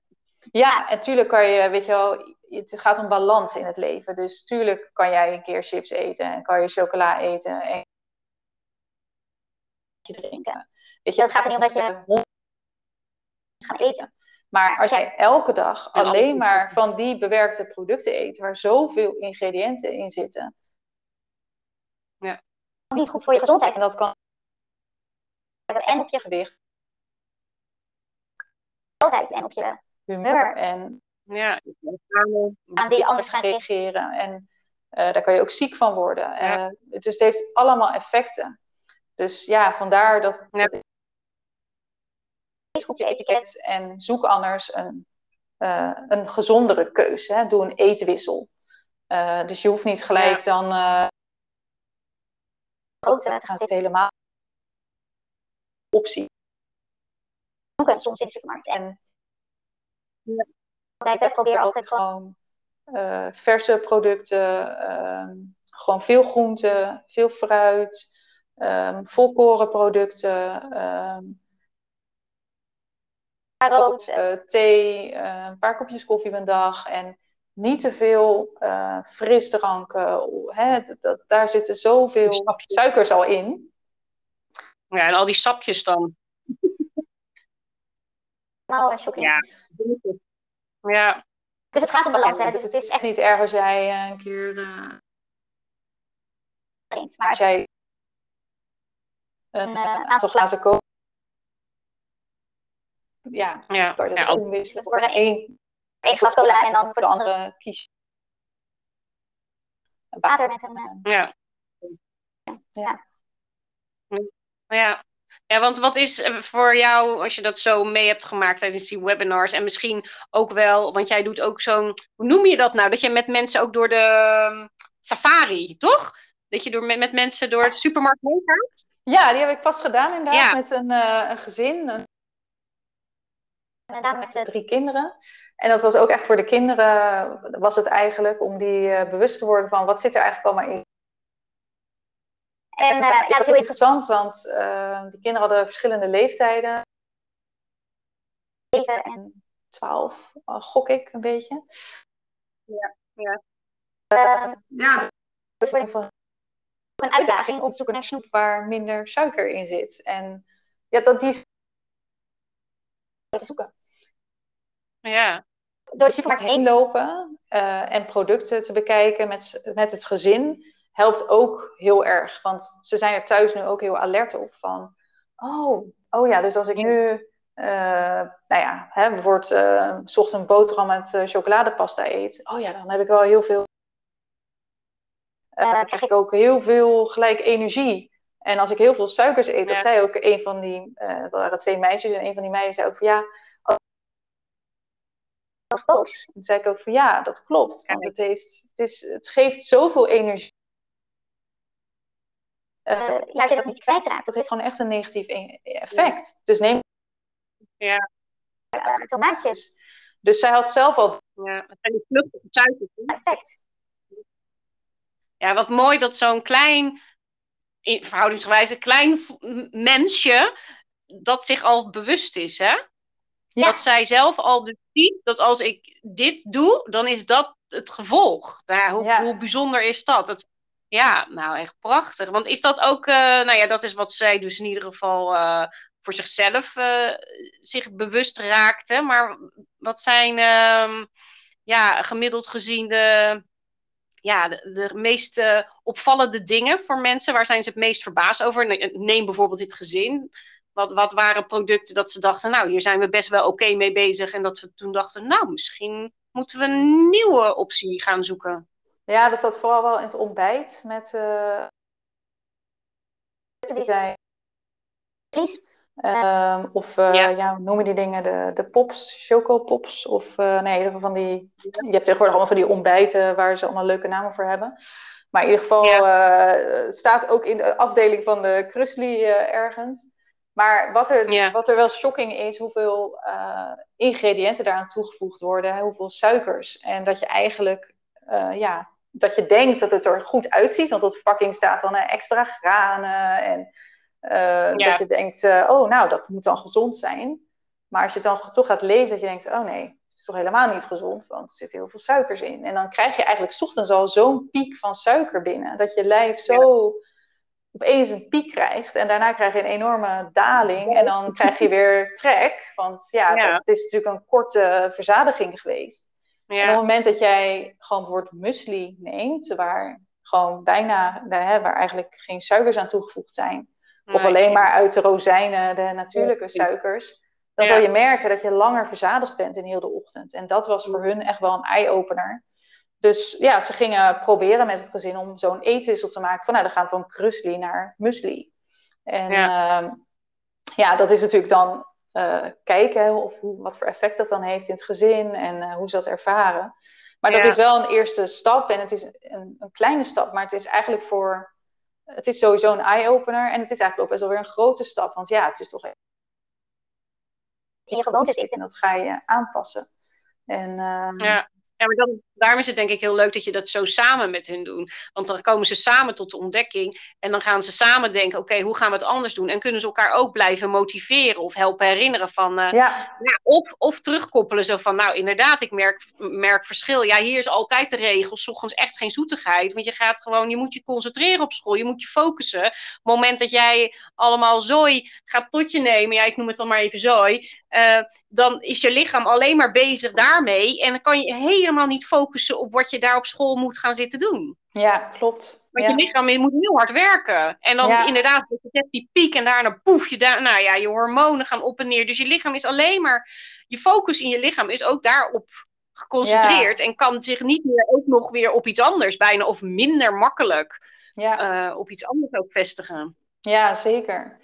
S2: Ja, en tuurlijk kan je, weet je wel, het gaat om balans in het leven. Dus tuurlijk kan jij een keer chips eten en kan je chocola eten. En drinken. Weet je, het gaat er niet om dat je gaan eten. Maar als jij elke dag alleen maar van die bewerkte producten eet, waar zoveel ingrediënten in zitten,
S3: ja. niet goed voor je gezondheid.
S2: En dat kan en op je gewicht,
S3: en op je humeur en
S1: ja,
S3: aan die je anders gaan
S2: reageren. En uh, daar kan je ook ziek van worden. Ja. Uh, dus het heeft allemaal effecten. Dus ja, vandaar dat, ja. goed je etiket en zoek anders een, uh, een gezondere keuze. Hè. Doe een eetwissel. dus je hoeft niet gelijk ja. dan grote te gaan zitten helemaal optie.
S3: Ook soms in de supermarkt. En
S2: ja. altijd probeer altijd gewoon uh, verse producten, uh, gewoon veel groenten, veel fruit, um, volkorenproducten, um,
S3: rood,
S2: uh, thee, een paar kopjes koffie per dag en niet te veel frisdranken. Hè, dat, daar zitten zoveel suikers al in.
S1: Ja, en al die sapjes dan.
S3: Oh,
S1: ja. ja.
S3: Dus het gaat om balans. Hè? Dus
S2: het is echt niet erg als jij een keer. Uh... Maar als jij een uh, aantal glazen koopt. Ja,
S1: ja.
S2: je dat
S1: ja.
S2: omwisselen voor één,
S3: één glas cola en dan voor
S2: de andere kies
S3: water met een.
S1: Ja.
S3: Ja.
S1: Ja. Ja, want wat is eh, voor jou, als je dat zo mee hebt gemaakt tijdens die webinars, en misschien ook wel, want jij doet ook zo'n, hoe noem je dat nou? Dat je met mensen ook door de um, safari, toch? Dat je door, met, met mensen door de supermarkt heen gaat?
S2: Ja, die heb ik pas gedaan inderdaad, ja. met een, uh, een gezin. Een...
S3: Inderdaad, met
S2: drie kinderen. En dat was ook echt voor de kinderen, was het eigenlijk om die uh, bewust te worden van wat zit er eigenlijk allemaal in
S3: en uh, ja,
S2: dat is heel interessant, want uh, die kinderen hadden verschillende leeftijden.
S3: 7 en
S2: 12, uh, gok ik een beetje.
S1: Ja, ja.
S2: Uh, ja,
S3: dus voor een uitdaging om te zoeken naar
S2: snoep waar minder suiker in zit. En ja, dat die zoeken.
S1: Ja.
S3: Door de supermarkt
S2: heen lopen en producten te bekijken met, met het gezin helpt ook heel erg. Want ze zijn er thuis nu ook heel alert op van... Oh, oh ja, dus als ik nu... Uh, nou ja, hè, bijvoorbeeld uh, s ochtends een boterham met chocoladepasta eet. Oh ja, dan heb ik wel heel veel... dan krijg ik ook heel veel gelijk energie. En als ik heel veel suikers eet, dat zei ook een van die... er waren twee meisjes en een van die meisjes zei ook van ja...
S3: Boos.
S2: Toen zei ik ook van ja, dat klopt. Want het, heeft, het, is, het geeft zoveel energie
S3: uh, ja, je dat niet kwijtraakt.
S2: Dat heeft gewoon echt een negatief e- effect. Ja. Dus neem.
S1: Ja.
S3: Uh, tomaatjes.
S2: Dus zij had zelf al.
S1: Ja, het zijn die vluchtige suikers.
S3: Effect.
S1: Ja, wat mooi dat zo'n klein, in verhoudingsgewijze, klein mensje dat zich al bewust is, hè? Ja. Dat zij zelf al dus ziet dat als ik dit doe, dan is dat het gevolg. Nou, hoe, ja. hoe bijzonder is dat? Het, ja, nou echt prachtig. Want is dat ook, uh, nou ja, dat is wat zij dus in ieder geval uh, voor zichzelf uh, zich bewust raakte. Maar wat zijn, uh, ja, gemiddeld gezien de, ja, de, de meest opvallende dingen voor mensen? Waar zijn ze het meest verbaasd over? Neem bijvoorbeeld dit gezin. Wat, wat waren producten dat ze dachten, nou, hier zijn we best wel oké okay mee bezig. En dat we toen dachten, nou, misschien moeten we een nieuwe optie gaan zoeken.
S2: Ja, dat zat vooral wel in het ontbijt met uh, die zijn. Um, of uh, ja. ja. noem je die dingen? De, de pops, chocopops. Of uh, nee, in ieder geval van die. Je hebt tegenwoordig allemaal van die ontbijten waar ze allemaal leuke namen voor hebben. Maar in ieder geval ja. staat ook in de afdeling van de Krusli ergens. Maar wat er, ja. wat er wel shocking is, hoeveel ingrediënten daaraan toegevoegd worden, hoeveel suikers. En dat je eigenlijk ja, dat je denkt dat het er goed uitziet. Want op de verpakking staat dan extra granen. En uh, ja. dat je denkt, uh, oh nou, dat moet dan gezond zijn. Maar als je het dan toch gaat lezen, dat je denkt, oh nee, het is toch helemaal niet gezond. Want er zitten heel veel suikers in. En dan krijg je eigenlijk ochtends al zo'n piek van suiker binnen. Dat je lijf zo opeens een piek krijgt en daarna krijg je een enorme daling en dan krijg je weer trek. Want ja, ja. het is natuurlijk een korte verzadiging geweest. En op het moment dat jij gewoon bijvoorbeeld muesli neemt, waar gewoon bijna, waar eigenlijk geen suikers aan toegevoegd zijn, of alleen maar uit de rozijnen, de natuurlijke suikers, dan zal je merken dat je langer verzadigd bent in heel de ochtend. En dat was voor hun echt wel een eye-opener. Dus ja, ze gingen proberen met het gezin om zo'n eetwissel te maken. Van nou, dan gaan we van krusli naar musli. En ja, uh, ja dat is natuurlijk dan uh, kijken of hoe, wat voor effect dat dan heeft in het gezin en uh, hoe ze dat ervaren. Maar dat is wel een eerste stap en het is een, een, kleine stap, maar het is eigenlijk voor. Het is sowieso een eye-opener en het is eigenlijk ook best wel weer een grote stap. Want ja, het is toch.
S3: In je gewoontes zitten.
S2: En dat ga je aanpassen. En, uh,
S1: ja. Ja, maar dan, daarom is het denk ik heel leuk dat je dat zo samen met hun doet. Want dan komen ze samen tot de ontdekking. En dan gaan ze samen denken, oké, hoe gaan we het anders doen? En kunnen ze elkaar ook blijven motiveren of helpen herinneren van... Uh, ja. ja. of, of terugkoppelen zo van, nou inderdaad, ik merk, merk verschil. Ja, hier is altijd de regel, s ochtends echt geen zoetigheid. Want je gaat gewoon, je moet je concentreren op school. Je moet je focussen. Op het moment dat jij allemaal zooi gaat tot je nemen, ja, ik noem het dan maar even zooi. Uh, dan is je lichaam alleen maar bezig daarmee. En dan kan je helemaal niet focussen op wat je daar op school moet gaan zitten doen.
S2: Ja, klopt.
S1: Want je lichaam moet heel hard werken. En dan inderdaad, je hebt die piek en daarna poef je daar, nou ja, je hormonen gaan op en neer. Dus je lichaam is alleen maar, je focus in je lichaam is ook daarop geconcentreerd. En kan zich niet meer ook nog weer op iets anders bijna of minder makkelijk ja. Uh, op iets anders ook vestigen.
S2: Ja, zeker.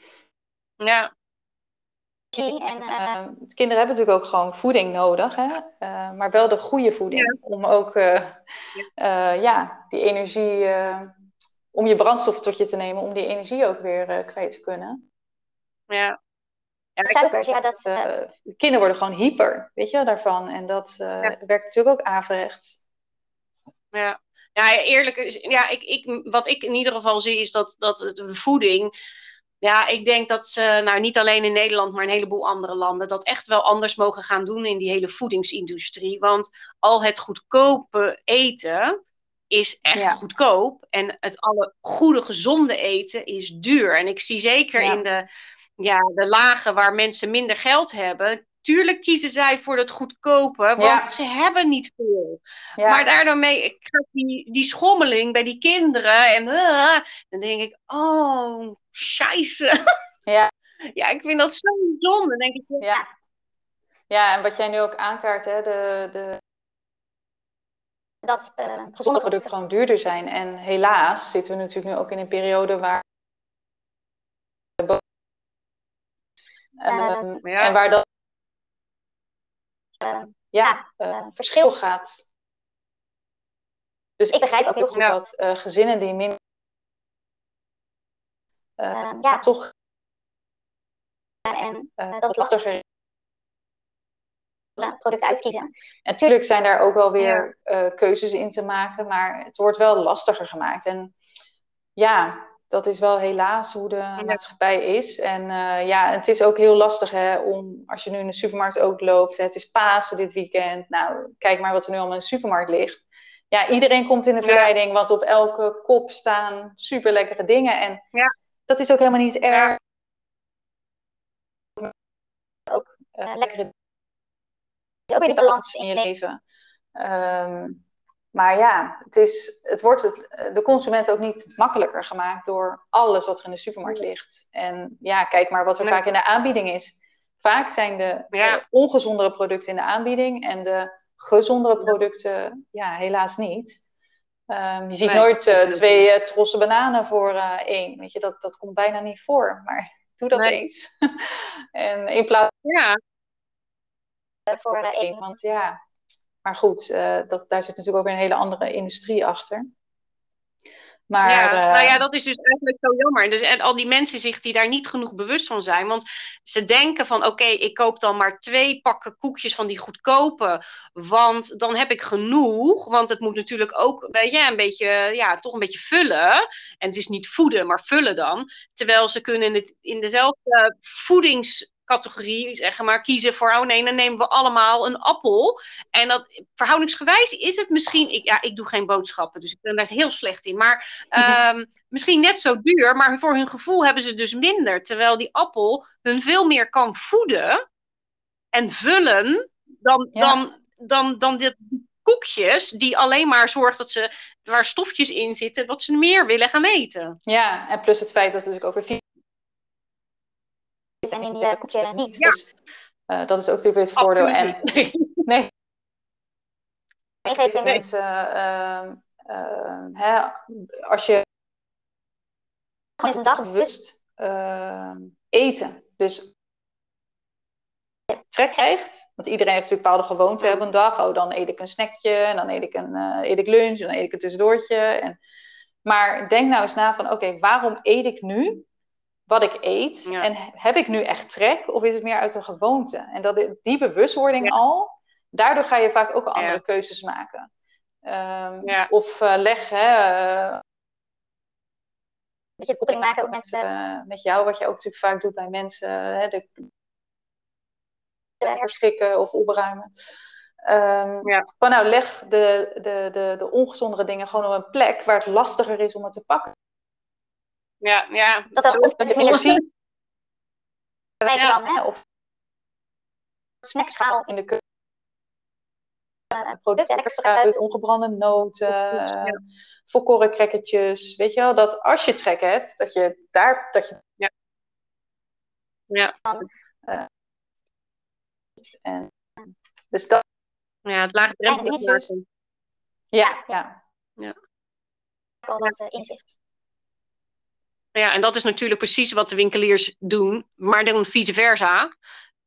S1: Ja.
S2: En, uh, kinderen hebben natuurlijk ook gewoon voeding nodig, hè? Uh, maar wel de goede voeding. Om ook uh, ja, die energie, om je brandstof tot je te nemen, om die energie ook weer kwijt te kunnen.
S1: Ja.
S3: Ja, Suikers, ja, dat...
S2: kinderen worden gewoon hyper, weet je, daarvan. En dat ja. werkt natuurlijk ook averechts.
S1: Ja. Ja, eerlijk, ja, ik, ik, wat ik in ieder geval zie is dat, dat de voeding ja, ik denk dat ze, nou niet alleen in Nederland, maar een heleboel andere landen, dat echt wel anders mogen gaan doen in die hele voedingsindustrie. Want al het goedkope eten is echt goedkoop. En het alle goede, gezonde eten is duur. En ik zie zeker in de, ja, de lagen waar mensen minder geld hebben, Tuurlijk kiezen zij voor het goedkope, want ze hebben niet veel. Maar daarmee krijg die, die schommeling bij die kinderen. En uh, dan denk ik, oh, scheisse.
S2: Ja.
S1: ja, ik vind dat zo zonde. denk ik,
S2: ja. ja, en wat jij nu ook aankaart, hè, de, de...
S3: dat uh,
S2: gezonde producten gewoon duurder zijn. En helaas zitten we natuurlijk nu ook in een periode waar. Uh, ja. En waar dat uh, ja, uh, verschil gaat. Dus ik begrijp ook heel goed dat uh, gezinnen die minder. Ja, toch.
S3: En dat lastiger product uitkiezen.
S2: En natuurlijk zijn daar ook wel weer keuzes in te maken, maar het wordt wel lastiger gemaakt. En ja, dat is wel helaas hoe de maatschappij is. En uh, ja, het is ook heel lastig hè, om, als je nu in de supermarkt ook loopt, het is Pasen dit weekend. Nou, kijk maar wat er nu allemaal in de supermarkt ligt. Ja, iedereen komt in de verleiding, want op elke kop staan super lekkere dingen. En
S1: ja.
S2: Dat is ook helemaal niet erg. Ook uh, lekkere
S3: ook weer de balans
S2: in je leven. Um, maar ja, het, is, het wordt het, de consument ook niet makkelijker gemaakt door alles wat er in de supermarkt ligt. En ja, kijk maar wat er vaak in de aanbieding is. Vaak zijn de, ongezondere producten in de aanbieding en de gezondere producten, ja, helaas niet. Um, je ziet nooit uh, twee uh, trossen bananen voor uh, één. Weet je, dat, dat komt bijna niet voor. Maar doe dat eens. en in plaats
S1: ja.
S2: voor één. Want ja, maar goed, dat, daar zit natuurlijk ook weer een hele andere industrie achter.
S1: Maar, ja, uh, nou ja, dat is dus eigenlijk zo jammer. Dus, en al die mensen zich die daar niet genoeg bewust van zijn. Want ze denken van oké, ik koop dan maar twee pakken koekjes van die goedkope. Want dan heb ik genoeg. Want het moet natuurlijk ook weet je, een beetje, ja, toch een beetje vullen. En het is niet voeden, maar vullen dan. Terwijl ze kunnen in, het, in dezelfde voedings categorie, zeg maar, kiezen voor, oh nee, dan nemen we allemaal een appel. En dat verhoudingsgewijs is het misschien, ik, ja, ik doe geen boodschappen, dus ik ben daar heel slecht in. Maar ehm, misschien net zo duur, maar voor hun gevoel hebben ze dus minder. Terwijl die appel hun veel meer kan voeden en vullen dan, dan, dan, dan dit koekjes die alleen maar zorgt dat ze waar stofjes in zitten, wat ze meer willen gaan eten.
S2: Ja, en plus het feit dat het natuurlijk ook weer
S3: en in die uh, koekje niet.
S2: Ja. Dus uh, dat is ook natuurlijk weer het voordeel. En,
S1: nee.
S2: nee.
S3: Meegeven
S2: nee. mensen, uh, hè, als je
S3: gewoon eens een dag
S2: bewust eten, dus trek krijgt. Want iedereen heeft natuurlijk bepaalde gewoonten op een dag. Oh, dan eet ik een snackje, en dan eet ik, een, uh, eet ik lunch, en dan eet ik een tussendoortje. En... Maar denk nou eens na van, oké, waarom eet ik nu wat ik eet?
S1: Ja.
S2: En heb ik nu echt trek, of is het meer uit een gewoonte? En dat, die bewustwording ja. al, daardoor ga je vaak ook andere
S1: Ja.
S2: keuzes maken. Um,
S1: Ja.
S2: Of uh, leg, hè, uh,
S3: Dat je koppeling maken met, uh,
S2: uh, met jou, wat je ook natuurlijk vaak doet bij mensen, hè, de herschikken of opruimen. Um,
S1: Ja.
S2: Van nou, leg de, de, de, de ongezondere dingen gewoon op een plek waar het lastiger is om het te pakken.
S1: Ja, ja.
S3: Dat
S1: Zo-
S3: of
S2: Dat je meer ziet,
S1: Ja.
S3: van, hè, of snackschaal
S2: in de keuken.
S3: uh,
S2: producten,
S3: lekker
S2: fruit,
S3: fruit.
S2: ongebrande noten,
S1: Ja.
S2: volkoren crackertjes. Weet je wel, dat als je trek hebt, dat je daar, dat je...
S1: Ja.
S2: Uh, en, dus dat,
S1: ja, het laagdrempelig
S3: Kleine dingetjes.
S1: maken.
S2: ja, ja.
S3: al dat uh, inzicht.
S1: Ja, en dat is natuurlijk precies wat de winkeliers doen, maar dan vice versa.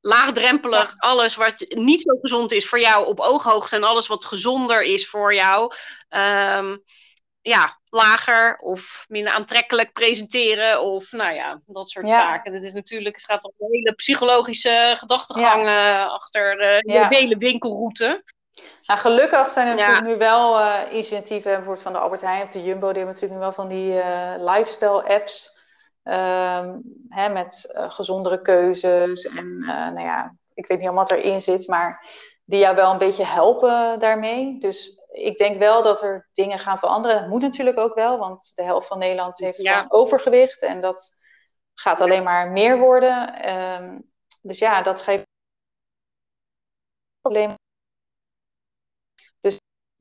S1: Laagdrempelig, alles wat niet zo gezond is voor jou op ooghoogte en alles wat gezonder is voor jou, um, ja, lager of minder aantrekkelijk presenteren of nou ja, dat soort
S2: Ja.
S1: zaken. Dat is natuurlijk, het gaat om een hele psychologische gedachtegang uh, achter de
S2: Ja.
S1: hele winkelroute.
S2: Nou, gelukkig zijn er
S1: Ja.
S2: natuurlijk nu wel uh, initiatieven, bijvoorbeeld van de Albert Heijn of de Jumbo, die hebben natuurlijk nu wel van die uh, lifestyle apps. Um, hè, met uh, gezondere keuzes en nou ja, ik weet niet allemaal wat erin zit, maar die jou wel een beetje helpen daarmee. Dus ik denk wel dat er dingen gaan veranderen. Dat moet natuurlijk ook wel, want de helft van Nederland heeft
S1: Ja.
S2: overgewicht en dat gaat alleen maar meer worden. Um, dus ja, dat geeft problemen.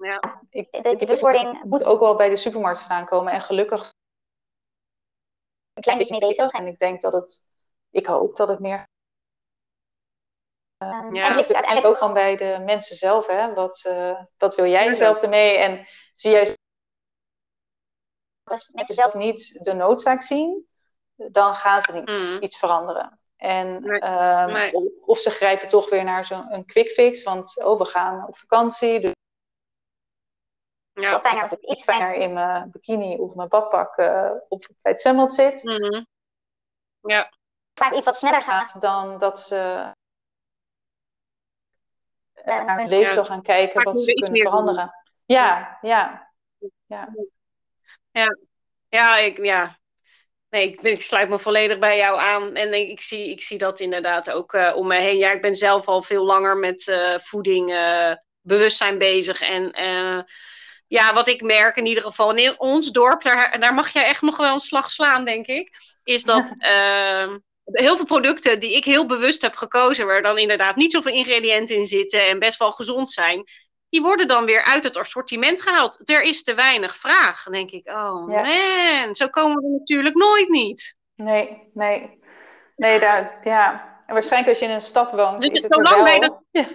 S1: Ja.
S2: ik,
S3: De- de
S2: ik-
S3: bewustwording
S2: het moet ook wel bij de supermarkt vandaan komen. En gelukkig
S3: Een klein beetje mee bezig.
S2: En ik denk dat het, ik hoop dat het meer.
S3: Um,
S1: Ja.
S3: En het ligt uiteindelijk
S2: ook gewoon bij de mensen zelf. Hè? Wat, uh, wat wil jij
S1: Ja.
S2: zelf ermee? En zie jij
S3: als mensen zelf
S2: niet de noodzaak zien, dan gaan ze niet
S1: Mhm.
S2: iets veranderen. En
S1: Nee.
S2: um,
S1: Nee.
S2: of, of ze grijpen toch weer naar zo'n quick fix, want oh, we gaan op vakantie. Dus
S1: Ja.
S3: wel fijner als het
S2: iets
S3: fijner
S2: in mijn bikini of mijn badpak uh, op, bij het zwembad zit.
S1: Mhm. Ja.
S3: vaak iets wat sneller gaat.
S2: dan dat ze
S3: Ja,
S2: uh, naar hun
S3: ja.
S2: leefstijl gaan kijken
S1: Vaak
S2: wat ze kunnen
S1: meer doen.
S2: veranderen. Ja, ja.
S1: Ja, ik, ja. Nee, ik, ik sluit me volledig bij jou aan. En ik, ik zie, ik zie dat inderdaad ook eh, om me heen. Ja, ik ben zelf al veel langer met eh, voeding, eh, bewustzijn bezig. En eh, ja, wat ik merk in ieder geval in ons dorp, daar, daar mag jij echt nog wel een slag slaan, denk ik. Is dat ehm, heel veel producten die ik heel bewust heb gekozen, waar dan inderdaad niet zoveel ingrediënten in zitten en best wel gezond zijn, die worden dan weer uit het assortiment gehaald. Er is te weinig vraag. Denk ik, oh
S2: Ja.
S1: man, zo komen we natuurlijk nooit niet.
S2: Nee, nee. Nee, daar, ja. En waarschijnlijk als je in een stad woont,
S1: Dus
S2: is het
S1: zolang wij
S2: wel.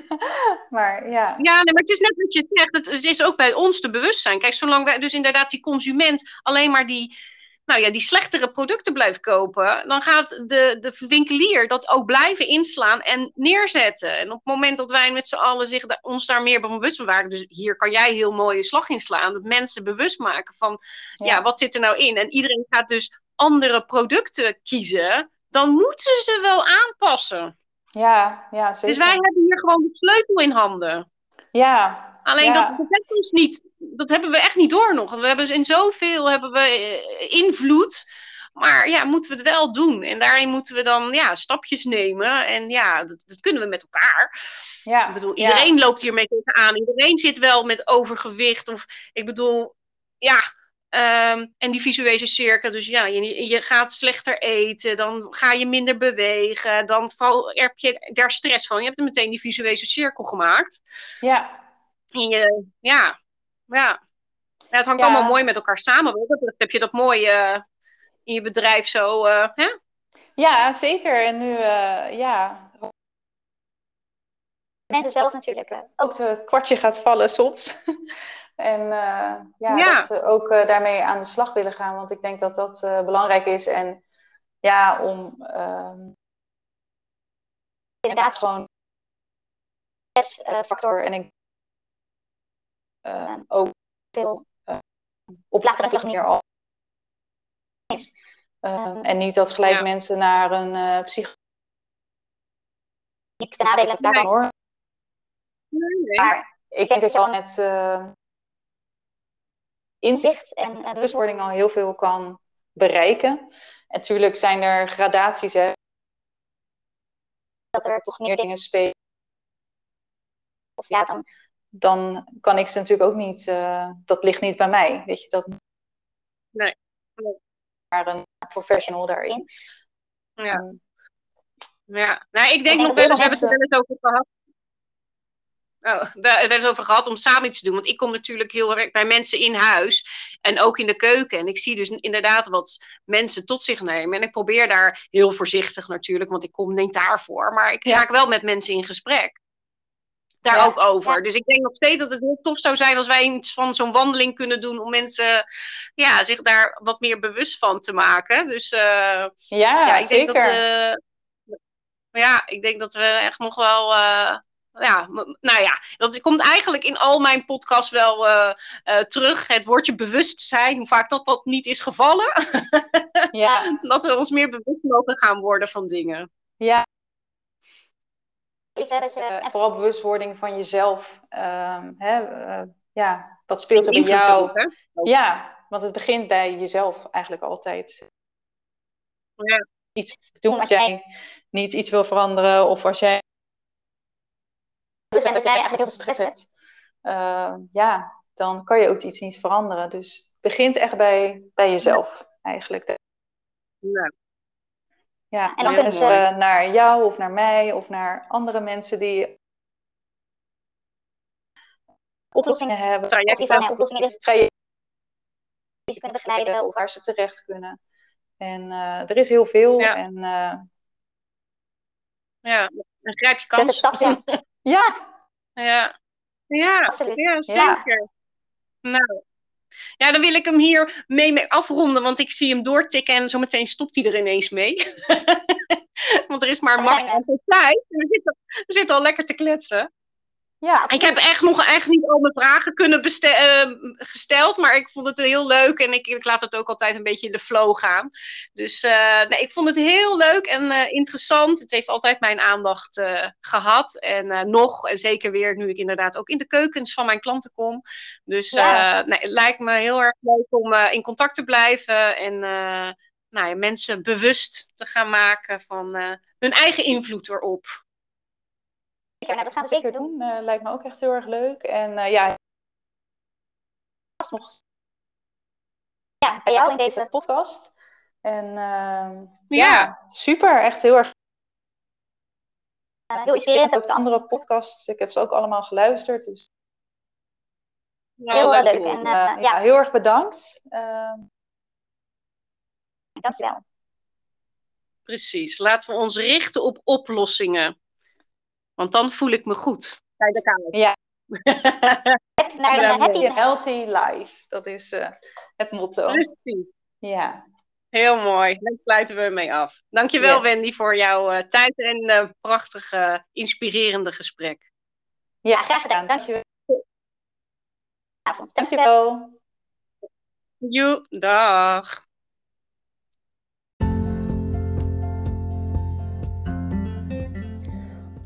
S2: maar ja.
S1: Ja, nee, maar het is net wat je zegt. Het, het is ook bij ons te bewustzijn. Kijk, zolang wij dus inderdaad die consument alleen maar die, nou ja, die slechtere producten blijft kopen, dan gaat de, de winkelier dat ook blijven inslaan en neerzetten. En op het moment dat wij met z'n allen zich ons daar meer bewust van waren, dus hier kan jij heel mooie slag in slaan, dat mensen bewust maken van, ja.
S2: Ja.
S1: wat zit er nou in? En iedereen gaat dus andere producten kiezen, dan moeten ze wel aanpassen.
S2: Ja, ja, zeker.
S1: Dus wij hebben hier gewoon de sleutel in handen.
S2: Ja,
S1: Alleen
S2: Ja.
S1: dat betreft ons niet. Dat hebben we echt niet door nog. We hebben in zoveel hebben we eh, invloed. Maar ja, moeten we het wel doen. En daarin moeten we dan ja, stapjes nemen. En ja, dat, dat kunnen we met elkaar. Ja, ik bedoel, iedereen loopt hiermee tegenaan. Iedereen zit wel met overgewicht. Of ik bedoel, ja, Ehm, en die visuele cirkel, dus ja, je, je, gaat slechter eten, dan ga je minder bewegen, dan val, heb je daar stress van. Je hebt meteen die visuele cirkel gemaakt.
S2: Ja.
S1: En je, ja, ja. ja het hangt allemaal mooi met elkaar samen. Dat heb je dat mooi uh, in je bedrijf zo, uh, hè?
S2: Ja, zeker. En nu, uh, ja.
S3: Mensen zelf natuurlijk.
S2: Ook het kwartje gaat vallen soms. En uh, ja, dat ze ook uh, daarmee aan de slag willen gaan. Want ik denk dat dat uh, belangrijk is. En ja, om uh, inderdaad gewoon factor en ik ook veel op latere manier al is. en niet dat gelijk ja. mensen naar een uh, psych... Niks te nadelen daarvan hoor. Nee, nee. Maar ik denk dat je al met inzicht en uh, bewustwording al heel veel kan bereiken. En natuurlijk zijn er gradaties, hè. Dat er toch meer dingen spelen. Of ja, dan, dan kan ik ze natuurlijk ook niet, uh, dat ligt niet bij mij. Weet je, dat.
S1: Nee.
S2: Maar een professional daarin.
S1: Ja. Ja, nou, ik denk nog wel eens, we hebben het er wel eens over gehad. Oh, daar werd over gehad om samen iets te doen. Want ik kom natuurlijk heel erg bij mensen in huis en ook in de keuken. En ik zie dus inderdaad wat mensen tot zich nemen. En ik probeer daar heel voorzichtig natuurlijk, want ik kom niet daarvoor. Maar ik raak wel met mensen in gesprek. Daar ook over. Dus ik denk nog steeds dat het heel tof zou zijn als wij iets van zo'n wandeling kunnen doen. Om mensen ja, zich daar wat meer bewust van te maken. Dus uh,
S2: ja, ja, ik
S1: zeker. denk dat. Uh, ja, ik denk dat we echt nog wel. Uh, ja, nou ja, dat komt eigenlijk in al mijn podcasts wel uh, uh, terug. Het woordje bewustzijn, hoe vaak dat dat niet is gevallen.
S2: ja.
S1: dat we ons meer bewust mogen gaan worden van dingen.
S2: Ja. Is dat je... en vooral bewustwording van jezelf. Uh, hè, ja, wat speelt er bij jou? Ook, ja, want het begint bij jezelf eigenlijk altijd.
S1: Ja.
S2: Iets doen als jij niet iets wil veranderen of als jij dus dat jij eigenlijk heel veel stress hebt, uh, ja, dan kan je ook iets niet veranderen. Dus het begint echt bij, bij jezelf, eigenlijk.
S1: Ja.
S2: Ja, en dan kunnen ze uh, naar jou of naar mij of naar andere mensen die oplossingen hebben.
S1: Trajecten.
S2: Of die oplossingen trajecten die ze kunnen begeleiden of waar ze terecht kunnen. En uh, er is heel veel.
S1: Ja.
S2: En, uh,
S1: ja, dan grijp je kans.
S2: Zet het stapje. Ja.
S1: Ja. Ja, ja zeker. Nou. Ja, dan wil ik hem hier mee, mee afronden, want ik zie hem doortikken en zometeen stopt hij er ineens mee. want er is maar max aantal tijd. We zitten, we zitten al lekker te kletsen.
S2: Ja,
S1: ik heb echt nog echt niet al mijn vragen kunnen uh, gesteld, maar ik vond het heel leuk en ik, ik, laat het ook altijd een beetje in de flow gaan. Dus uh, nee, ik vond het heel leuk en uh, interessant. Het heeft altijd mijn aandacht gehad en nog, en zeker weer nu ik inderdaad ook in de keukens van mijn klanten kom. Dus ja. nee, het lijkt me heel erg leuk om in contact te blijven en nou ja, mensen bewust te gaan maken van hun eigen invloed erop.
S2: Ja, nou, dat gaan we zeker doen. Uh, lijkt me ook echt heel erg leuk. En uh, ja, nog ja, bij jou in deze podcast. En uh, ja. ja. super. Echt heel erg. heel inspirerend. Ook de andere podcasts. Ik heb ze ook allemaal geluisterd. Dus...
S1: Ja, heel leuk.
S2: leuk. En, ja. ja. heel erg bedankt. Ehm,
S3: Dankjewel.
S1: Precies. Laten we ons richten op oplossingen. Want dan voel ik me goed
S2: bij de kamer. Ja. Naar een happy, healthy life. Dat is uh, het motto.
S1: Precies.
S2: Ja.
S1: Heel mooi. Daar sluiten we mee af. Dankjewel yes. Wendy voor jouw uh, tijd en uh, prachtige, inspirerende gesprek.
S2: Ja, graag gedaan. Dankjewel. Dankjewel.
S1: Joe, dag.